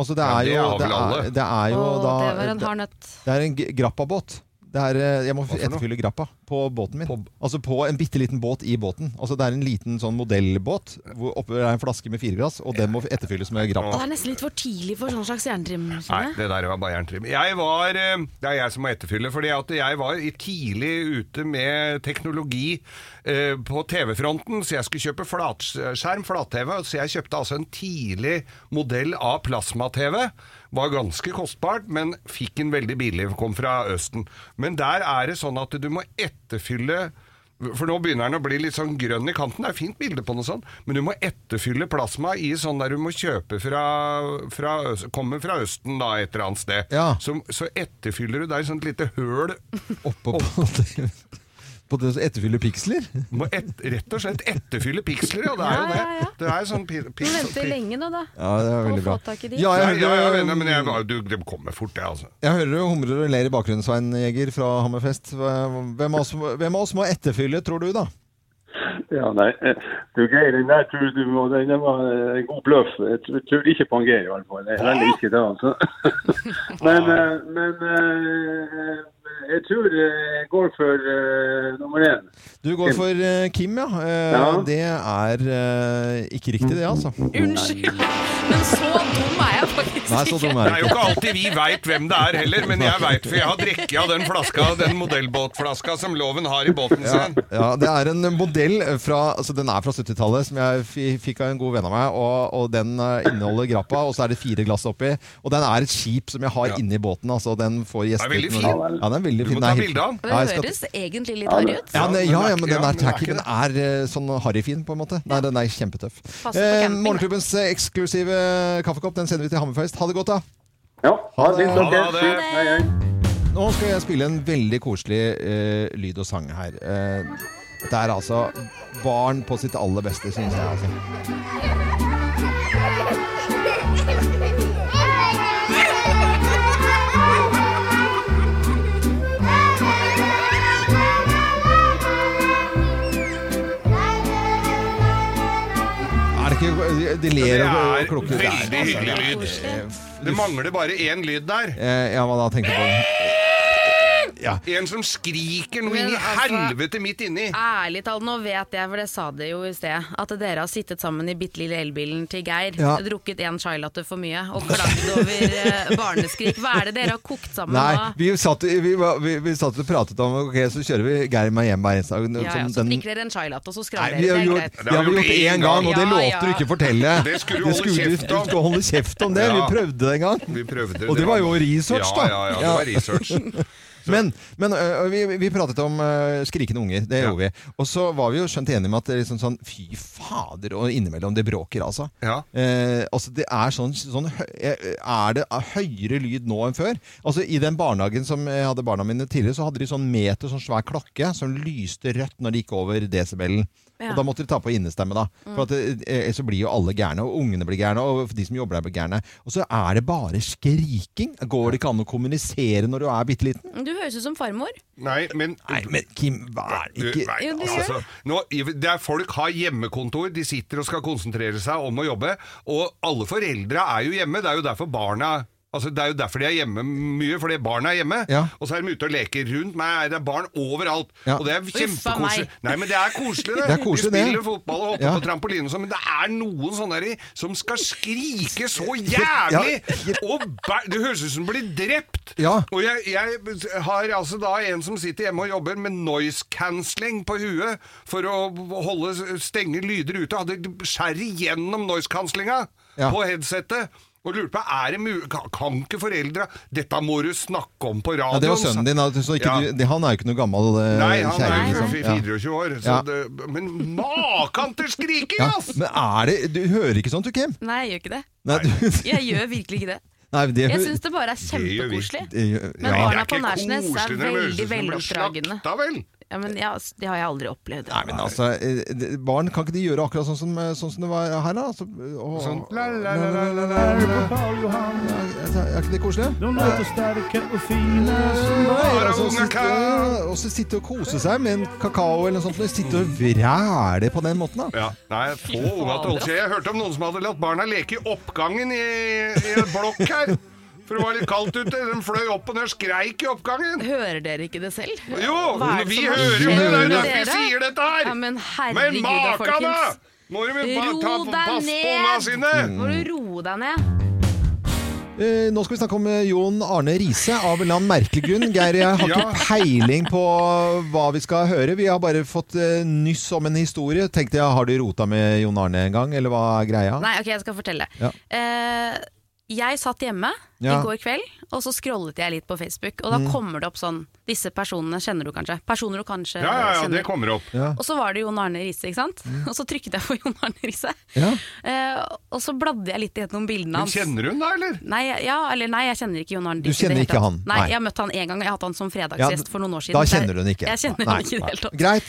Altså, det Ja, er det jo det er, det er jo da det var en hard nøtt. det er en grappabåt. Det er, eh, jeg må etterfylle grappa på båten min. På- altså på en bitte liten båt i båten. Altså Det er en liten sånn modellbåt hvor oppe er en flaske med fireglass, og den må etterfylles med grappa. det er nesten litt for tidlig for sånn slags jerntrim. Nei, det der var bare jerntrim. Jeg var, eh, det er jeg som må etterfylle, fordi at jeg var tidlig ute med teknologi eh, på TV-fronten, så jeg skulle kjøpe flatskjerm, flat-TV, så jeg kjøpte altså en tidlig modell av plasma-TV. Var ganske kostbart, men fikk en veldig billig, kom fra Østen. Men der er det sånn at du må etterfylle for nå begynner den å bli litt sånn grønn i kanten. Det er fint bilde på noe sånt, men du må etterfylle plasma i sånn der du må kjøpe fra, fra Kommer fra Østen da, et eller annet sted. Ja. Så, så etterfyller du der et sånt lite høl Oppå på det, på det som etterfyller piksler. Må et, rett og slett etterfylle piksler, ja. Det er jo det. ja, ja. Det er sånn pi, Du venter lenge nå, da. Ja, det er veldig Å bra. få tak i de. Ja, jeg hører, ja, ja, hører, men jeg, du, det kommer fort, det, altså. jeg hører du humrer og ler i bakgrunnen, Svein Jeger fra Hammerfest. Hvem av, oss, hvem av oss må etterfylle, tror du, da? Ja, nei, eh, du greier den der tror du må, den var en god bløff. Jeg tror- tror ikke på en Geir i hvert fall. Jeg heller ikke det, altså. Men, eh, men eh, jeg jeg tror jeg går for uh, nummer én. Du går for uh, Kim, ja. Uh, Ja. Det er eh, ikke riktig, det, altså. Unnskyld, men så dum er jeg faktisk Nei, så dum Det er er jo ikke ikke. alltid vi veit hvem det er heller, men jeg veit, for jeg har drukket av den flaska, den modellbåtflaska som loven har i båten Ja, sin. ja, det er en modell fra altså Den er fra 70-tallet, som jeg fikk av en god venn av meg. Og, og Den eh, inneholder grappa, og så er det fire glass oppi. Og den er et skip som jeg har Ja. inni båten. Altså, den får er når- Ja, den er veldig Du må ta bilde av den. Det skal- høres egentlig litt harry ut. Ja, det, ja, ja, men den er men er tacky. Den er eh, sånn harryfin, på en måte. Nei, den er kjempetøff. Eh, morgenklubbens eh, eksklusive kaffekopp den sender vi til Hammerfest. Ha det godt, da. Ja, ha det. Ha det. dere. Hei, hei. Nå skal jeg spille en veldig koselig uh, lyd og sang her. Uh, det er altså barn på sitt aller beste, syns jeg. altså. Ikke De ler og er klukker. Det er- veldig hyggelig lyd. altså, Det mangler bare én lyd der. Eh, ja, hva da tenkte du på? Ja. En som skriker noe Men inn i altså- helvete midt inni. Ærlig talt, nå vet jeg, for det sa det jo i sted, at dere har sittet sammen i bitte lille elbilen til Geir, Ja. drukket én chai latte for mye og klagd over eh, barneskrik. Hva er det dere har kokt sammen Nei, nå? vi satt, vi, var- vi, vi satt og pratet om Ok, så kjører vi Geir meg hjem hver eneste dag. Ja, ja, så den- drikker dere en chai latte, og så skravler dere. Det er greit. det har vi gjort én gang, og det Ja, lovte ja. du ikke fortelle. Det skulle du holde kjeft om. du skulle holde kjeft om det. Vi prøvde det en gang. Vi prøvde Og det var jo research, ja, da. Ja, ja, det var research. Men, men ø, vi, vi pratet om ø, skrikende unger. Det Ja. gjorde vi. Og så var vi jo skjønt enige med at det er liksom sånn Fy fader, og innimellom det bråker, altså. Ja. Eh, altså det er sånn, sånn eh, Er det høyere lyd nå enn før? Altså I den barnehagen som jeg hadde barna mine tidligere, så hadde de sånn meter, sånn svær klokke som lyste rødt når de gikk over desibelen. Ja. Og da måtte de ta på innestemme, da. For at, eh, så blir jo alle gærne, og ungene blir gærne, og de som jobber der blir gærne. Og så er det bare skriking. Går det ikke an å kommunisere når du er bitte liten? Du høres ut som farmor. Nei, men Nei, men Kim, hva er det ikke nei, Jo, gjør altså, nå, det er Folk har hjemmekontor, de sitter og skal konsentrere seg om å jobbe. Og alle foreldre er jo hjemme, det er jo derfor barna Altså, det er jo derfor de er hjemme mye, fordi barna er hjemme. Ja. Og så er de ute og leker. Rundt meg er det barn overalt. Ja. Og det er kjempekoselig. Nei, men det er koselig, det. Det er koselig, de det. spiller fotball og hopper Ja. på trampoline og sånn, men det er noen sånne der som skal skrike så jævlig! Og det høres ut som de blir drept! Ja. Og jeg, jeg har altså da en som sitter hjemme og jobber med noise cancelling på huet for å holde stenge lyder ute. Hadde skjær igjennom noise cancellinga Ja. på headsetet. Og lurte på, er det mulig kan, kan ikke foreldra Dette må du snakke om på radioen. Ja, det var sønnen din. altså, Så ikke Ja. du, han er jo ikke noe gammel Nei, han er jo liksom. 24 år. Så Ja. det, men makan til skriking, Ja. ass! Men er det Du hører ikke sånt, du, Kim? Nei, jeg gjør ikke det. Nei, du, Jeg gjør virkelig ikke det. nei det, Jeg syns det bare er kjempekoselig. Men ja. barna på Nærsnes er veldig som Ja, men ja, det har jeg aldri opplevd. Nei, men altså eh, Barn, kan ikke de gjøre akkurat sånn som, eh, sånn som det var her, da? Altså, å- Sånn, å- Ja, Er ikke det koselig? De låter sterke og fine som Bare altså, unge sitte, og så sitte og kose seg med en kakao eller noe sånt. Sitte og vræle på den måten, da. Ja, nei, få unga til å holde seg. Jeg hørte om noen som hadde latt barna leke i oppgangen i, i blokk her. For det var litt kaldt ute. De fløy opp og ned og skreik i oppgangen. Hører dere ikke det selv? Jo, det vi hører jo det. Det er jo derfor vi sier dette her. Ja, men Men herregud da, maka, da! Må du bare Ro ta deg pass på ned! unga sine. Må du roe deg ned? Eh, nå skal vi snakke om eh, Jon Arne Riise, av en eller annen merkelig grunn. Geir, jeg har Ja. ikke peiling på hva vi skal høre. Vi har bare fått eh, nyss om en historie. Tenkte jeg, Har du rota med Jon Arne en gang, eller hva er greia? Nei, ok, jeg skal fortelle. Ja. Jeg satt hjemme Ja. i går kveld, og så scrollet jeg litt på Facebook. Og da Mm. kommer det opp sånn Disse personene kjenner du kanskje. Personer du kanskje Ja, ja, ja, kjenner. det kommer opp. Ja. Og så var det Jon Arne Riise, ikke sant? Og så trykket jeg på Jon Arne Riise. Ja. Eh, og så bladde jeg litt gjennom bildene Men hans. kjenner hun da, eller? Nei, ja, eller nei, jeg kjenner ikke Jon Arne Du Riise. i kjenner ikke han? Nei, Nei. jeg har møtt han én gang. Jeg har hatt han som fredagsgjest for noen år siden. Da kjenner du hun ikke. Jeg kjenner Nei. ikke i det hele tatt. Greit.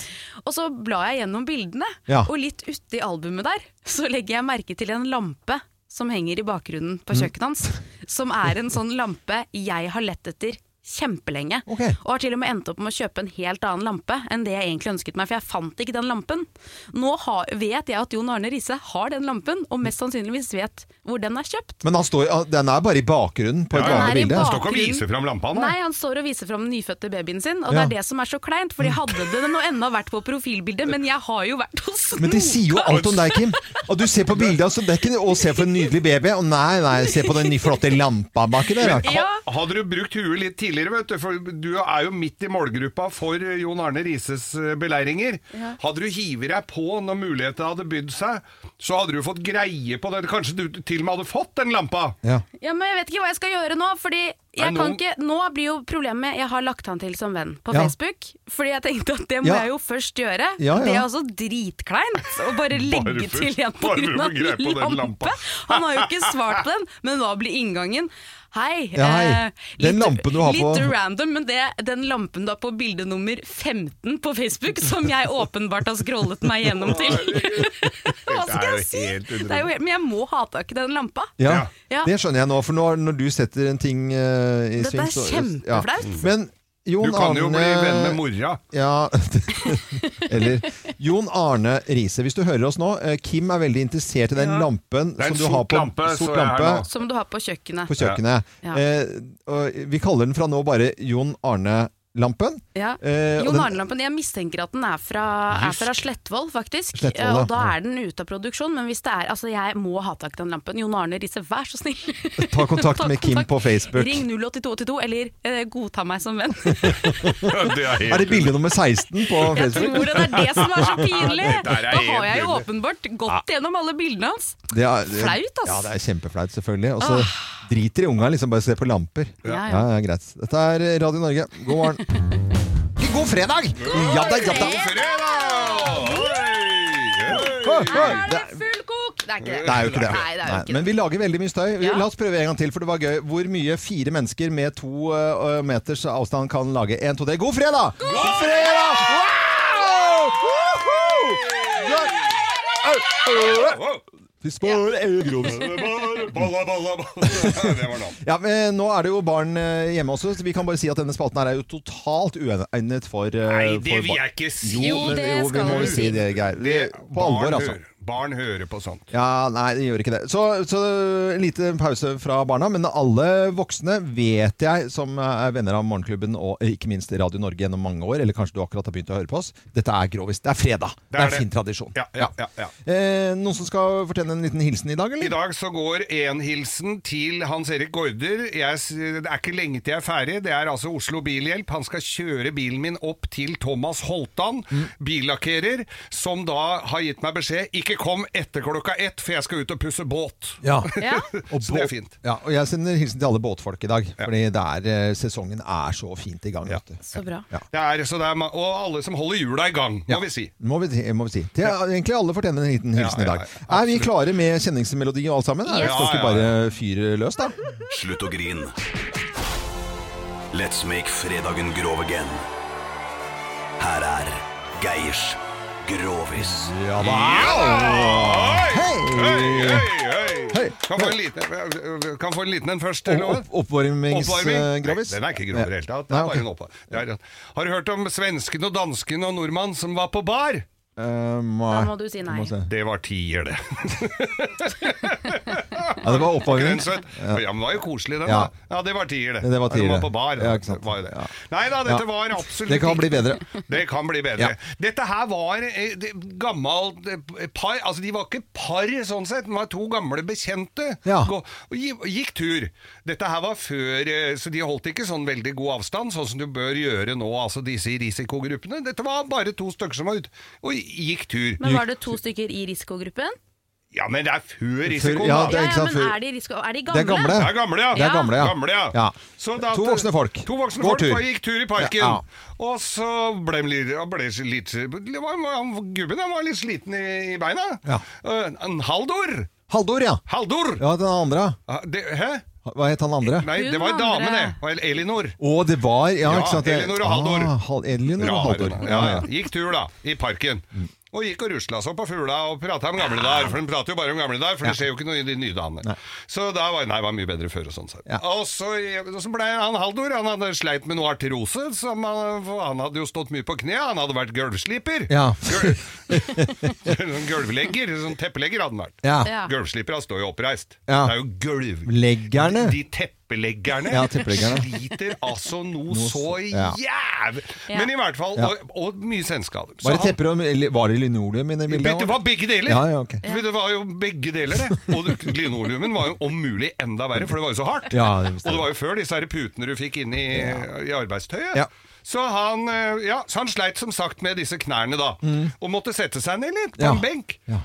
Og så blar jeg gjennom bildene, Ja. og litt uti albumet der, så legger jeg merke til en lampe som henger i bakgrunnen på Mm. kjøkkenet hans. Som er en sånn lampe jeg har lett etter kjempelenge. Og har til og med endt opp med å kjøpe en helt annen lampe enn det jeg egentlig ønsket meg, for jeg fant ikke den lampen. Nå har, vet jeg at Jon Arne Riise har den lampen, og mest sannsynligvis vet hvor den er kjøpt. Men han står, den er bare i bakgrunnen på et ja, vanlig bilde? Han Står ikke og viser fram lampa, Nei, han står og viser fram den nyfødte babyen sin, og Ja. det er det som er så kleint. for de hadde det nå ennå vært på profilbildet, men jeg har jo vært hos Men det sier jo alt om deg, Kim. Og du ser på bildet, altså, det er ikke å se for en nydelig baby. Og nei, nei, se på den nye flotte lampa baki der. Ja. hadde du brukt huet litt tidligere, vet du, for du er jo midt i målgruppa for Jon Arne Rises eh, beleiringer. Ja. Hadde du hivet deg på når muligheten hadde bydd seg, så hadde du fått greie på det. Kanskje du til og med hadde fått den lampa. Ja. Ja, men jeg vet ikke hva jeg skal gjøre nå, fordi jeg kan ikke Nå blir jo problemet Jeg har lagt han til som venn på Ja. Facebook, fordi jeg tenkte at det må Ja. jeg jo først gjøre. Ja, ja. Det er altså dritkleint å bare legge Bare for- til en på grunn av lampe. Han har jo ikke svart på den, men hva blir inngangen? Hei. Ja, hei. eh, Den litt- lampen du har på- Litt random, men det, den lampen du har på bilde nummer 15 på Facebook, som jeg åpenbart har scrollet meg gjennom til. Hva skal jeg si? Det er jo, men jeg må ha tak i den lampa. Ja, Ja. det skjønner jeg nå, for når, når du setter en ting uh, i Dette er kjempeflaut. Men Jon Du kan jo bli venn med mora. Ja, eller Jon Arne Riise, hvis du hører oss nå. eh, Kim er veldig interessert i den Ja. lampen som du har på lampe, sort lampe. Som du har på kjøkkenet. på kjøkkenet. Ja. Eh, og vi kaller den fra nå bare Jon Arne-lampen. Ja. Eh, Jon Arne-lampen, jeg mistenker at den er fra, er fra Slettvoll, faktisk. Slettvoll, Ja, og da er den ute av produksjon, men hvis det er Altså, jeg må ha tak i den lampen. Jon Arne Risse, vær så snill. Ta kontakt med Kim på Facebook. Ring 08282, eller eh, godta meg som venn. det er, helt Er det bilde nummer 16 på Facebook? Jeg tror det, det er det som er så pinlig! Da har jeg jo åpenbart gått gjennom alle bildene hans. Det er, Flaut, altså. Ja, det er kjempeflaut, selvfølgelig. Og så driter i unga, liksom bare ser på lamper. Ja, Ja, ja. ja, greit. Dette er Radio Norge. God morgen. God fredag! Ja da, ja da. Er det full kok? Det er ikke det. Det er jo ikke det. Nei, det er jo Nei, ikke Men vi lager veldig mye støy. Ja. La oss prøve en gang til, for det var gøy. Hvor mye fire mennesker med to uh, meters avstand kan lage. En, to, tre. God fredag! God fredag! Wow! Woohoo! Ja. Ja, men Nå er det jo barn eh, hjemme også, så vi kan bare si at denne spalten her er jo totalt uegnet for eh, Nei, det for vil jeg ikke si. Jo, men- det jo, vi må jo si det, Geir. Vi, på alvor, altså. Barn hører på sånt. Ja, nei, det gjør ikke det. Så, så en liten pause fra barna. Men alle voksne vet jeg, som er venner av Morgenklubben og ikke minst Radio Norge gjennom mange år, eller kanskje du akkurat har begynt å høre på oss, dette er grovis. Det er fredag. Det er, det. fin tradisjon. Ja, ja, ja, ja. Eh, noen som skal fortelle en liten hilsen i dag, eller? I dag så går en hilsen til Hans Erik Gaarder. Det er ikke lenge til jeg er ferdig. Det er altså Oslo Bilhjelp. Han skal kjøre bilen min opp til Thomas Holtan, Mm. billakkerer, som da har gitt meg beskjed ikke kom etter klokka ett, for jeg skal ut og pusse båt. Ja. Ja. Og Så det er fint. Ja, og jeg sender hilsen til alle båtfolk i dag, fordi det er, eh, sesongen er så fint i gang. Ja. Så bra. Det er, så det er, og alle som holder hjula i gang, må Ja. vi si. Må vi, må vi si. Til, egentlig alle fortjener en liten hilsen Ja, ja, i dag. ja, er vi klare med kjenningsmelodi og alt sammen? Er Yes. Skal ikke Ja, ja, bare fyre løs, da? Slutt å grine. Let's make fredagen grov again. Her er Geirs Grovis. Ja da! Hei, hei, Hei! hei. Kan få en liten, kan få en liten en først? Opp, Oppvarmingsgrovis? Nei, den er ikke grov i det hele tatt. Har du hørt om svensken og dansken og nordmann som var på bar? Eh, Da må du si nei. Må. Det var tier, det. Ja, det var oppvarming. Ja, men det var jo koselig, den. Ja. da. Ja, det var tier, det. Det var tier, var på bar. Ja, ikke sant. Var det. Ja. Nei da, dette Ja. var absolutt Det kan bli bedre. Det kan bli bedre. Ja. Dette her var eh, det- gammelt eh, par Altså, de var ikke par sånn sett, de var to gamle bekjente. Ja. Gå, og gikk tur. Dette her var før eh, Så de holdt ikke sånn veldig god avstand, sånn som du bør gjøre nå, altså disse i risikogruppene. Dette var bare to stykker som var ute og gikk tur. Men var det to stykker i risikogruppen? Ja, men det er før risikoen, ja, da. det er Ja, ja, men er de, risiko er de Det gamle? er gamle. Det er gamle, ja. Det er gamle, ja. Gamle, ja. Da- To voksne folk. To voksne Går folk tur. gikk tur i parken. Ja. Og så ble de litt, ble litt var, han- Gubben han var litt sliten i, i beina. Ja. Uh, En Haldor. Haldor, ja. Haldor! Ja, den andre. Uh, Det, hæ? Hva het han andre? Nei, det var en dame, det. Elinor. Å, det var Ja, Ja, ikke sant? Elinor og Haldor. Ah, Elinor og Haldor. Ja, ja. Gikk tur, da, i parken. Og gikk og rusla seg på fugla og prata om gamle dager. For de prater jo bare om gamle dager, for det skjer jo ikke noe i de nye dagene. Så da var Nei, var mye bedre før og sånn. sett. Og så, så ble han Haldor Han hadde sleit med noe artrose. Som han, han hadde jo stått mye på kne. Han hadde vært gulvsliper. Ja. Sånn gulvlegger, sånn teppelegger hadde han vært. Ja. Ja. Gulvslipere står jo oppreist. Ja. Det er jo gulv... Leggerne. De teppeleggerne, Ja, teppeleggerne. sliter altså noe, Noe så ja. jævlig Ja. Men i hvert fall, Ja. og, og mye senskader. Var det tepper og Var det linoleum i det bildet? det var begge deler! Ja, ja, ok. For Det var jo begge deler, det. Og det- linoleumen var jo om mulig enda verre, for det var jo så hardt. Ja, det og det var jo før disse her putene du fikk inn i, i arbeidstøyet. Ja. Så, han, eh, ja, så han sleit som sagt med disse knærne da, Mm. og måtte sette seg ned litt på Ja. en benk. Ja.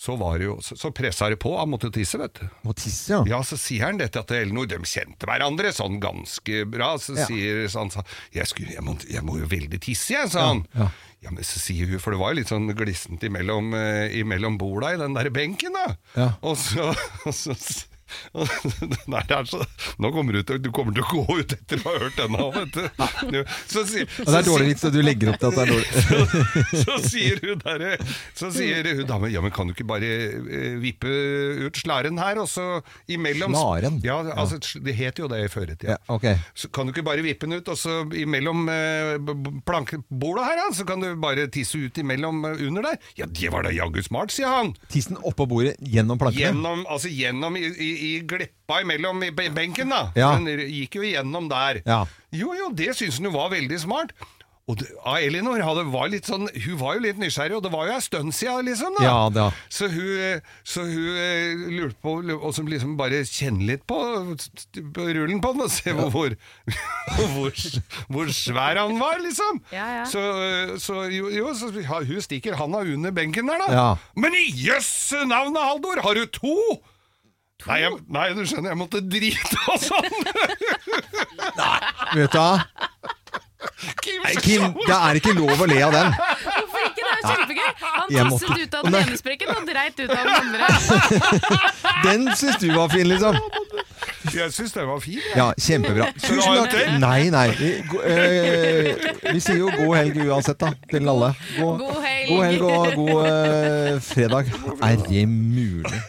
Så, var det jo, så, så pressa det på, han måtte tisse, vet du. Må tisse, ja. Ja, så sier han dette til Elinor, de kjente hverandre sånn ganske bra. Så Ja. sier så han sa, jeg, skulle, jeg, må, jeg må jo veldig tisse, jeg, sa han. Ja. Ja, men så sier hun, for det var jo litt sånn glissent imellom, uh, imellom borda i den der benken, da. Ja. Og så, og så Nei, så, nå kommer du til, du kommer til å gå ut etter å ha hørt denne vet du. Så, sier- så, det er dårlig vits, og du legger opp til at det er dårlig. så sier hun der, så sier hun dame, ja, men kan du ikke bare eh, vippe ut slæren her, og så imellom Slaren? Ja, altså, det het jo det i føretida. Ja, ok. Så kan du ikke bare vippe den ut, og så imellom eh, b- her, ja, så kan du bare tisse ut imellom eh, under der. Ja, det var da jaggu smart, sier han. Tissen oppå bordet gjennom plankene? Gjennom, altså gjennom i, i, i glippa imellom i benken, da. Ja. Den gikk jo igjennom der. Ja. Jo, jo, det syns hun jo var veldig smart. Og det, Elinor hadde, var litt sånn, hun var jo litt nysgjerrig, og det var jo en stund siden, liksom. da. Ja, da. Så hun, så hun eh, lurte på Og så liksom bare kjenne litt på, på rullen på den, og se hvor, hvor, hvor, hvor svær han var, liksom. Ja, ja. Så, så jo, jo så ja, hun stikker handa under benken der, da. Ja. Men i jøss navnet, Haldor! Har du to? Nei, jeg, nei, du skjønner, jeg måtte drite og sånn. nei, Vet du hva? Nei, Kim, det er ikke lov å le av den. Hvorfor ikke? Det er jo kjempegøy! Han tasset ut av den ene sprekken og dreit ut av den andre. Den syns du var fin, liksom. Jeg syns den var fin. jeg. Ja, kjempebra. Tusen takk. Nei, nei. Vi, eh, vi sier jo god helg uansett, da. Til alle. God, God helg. God helg og god uh, fredag. Er det mulig?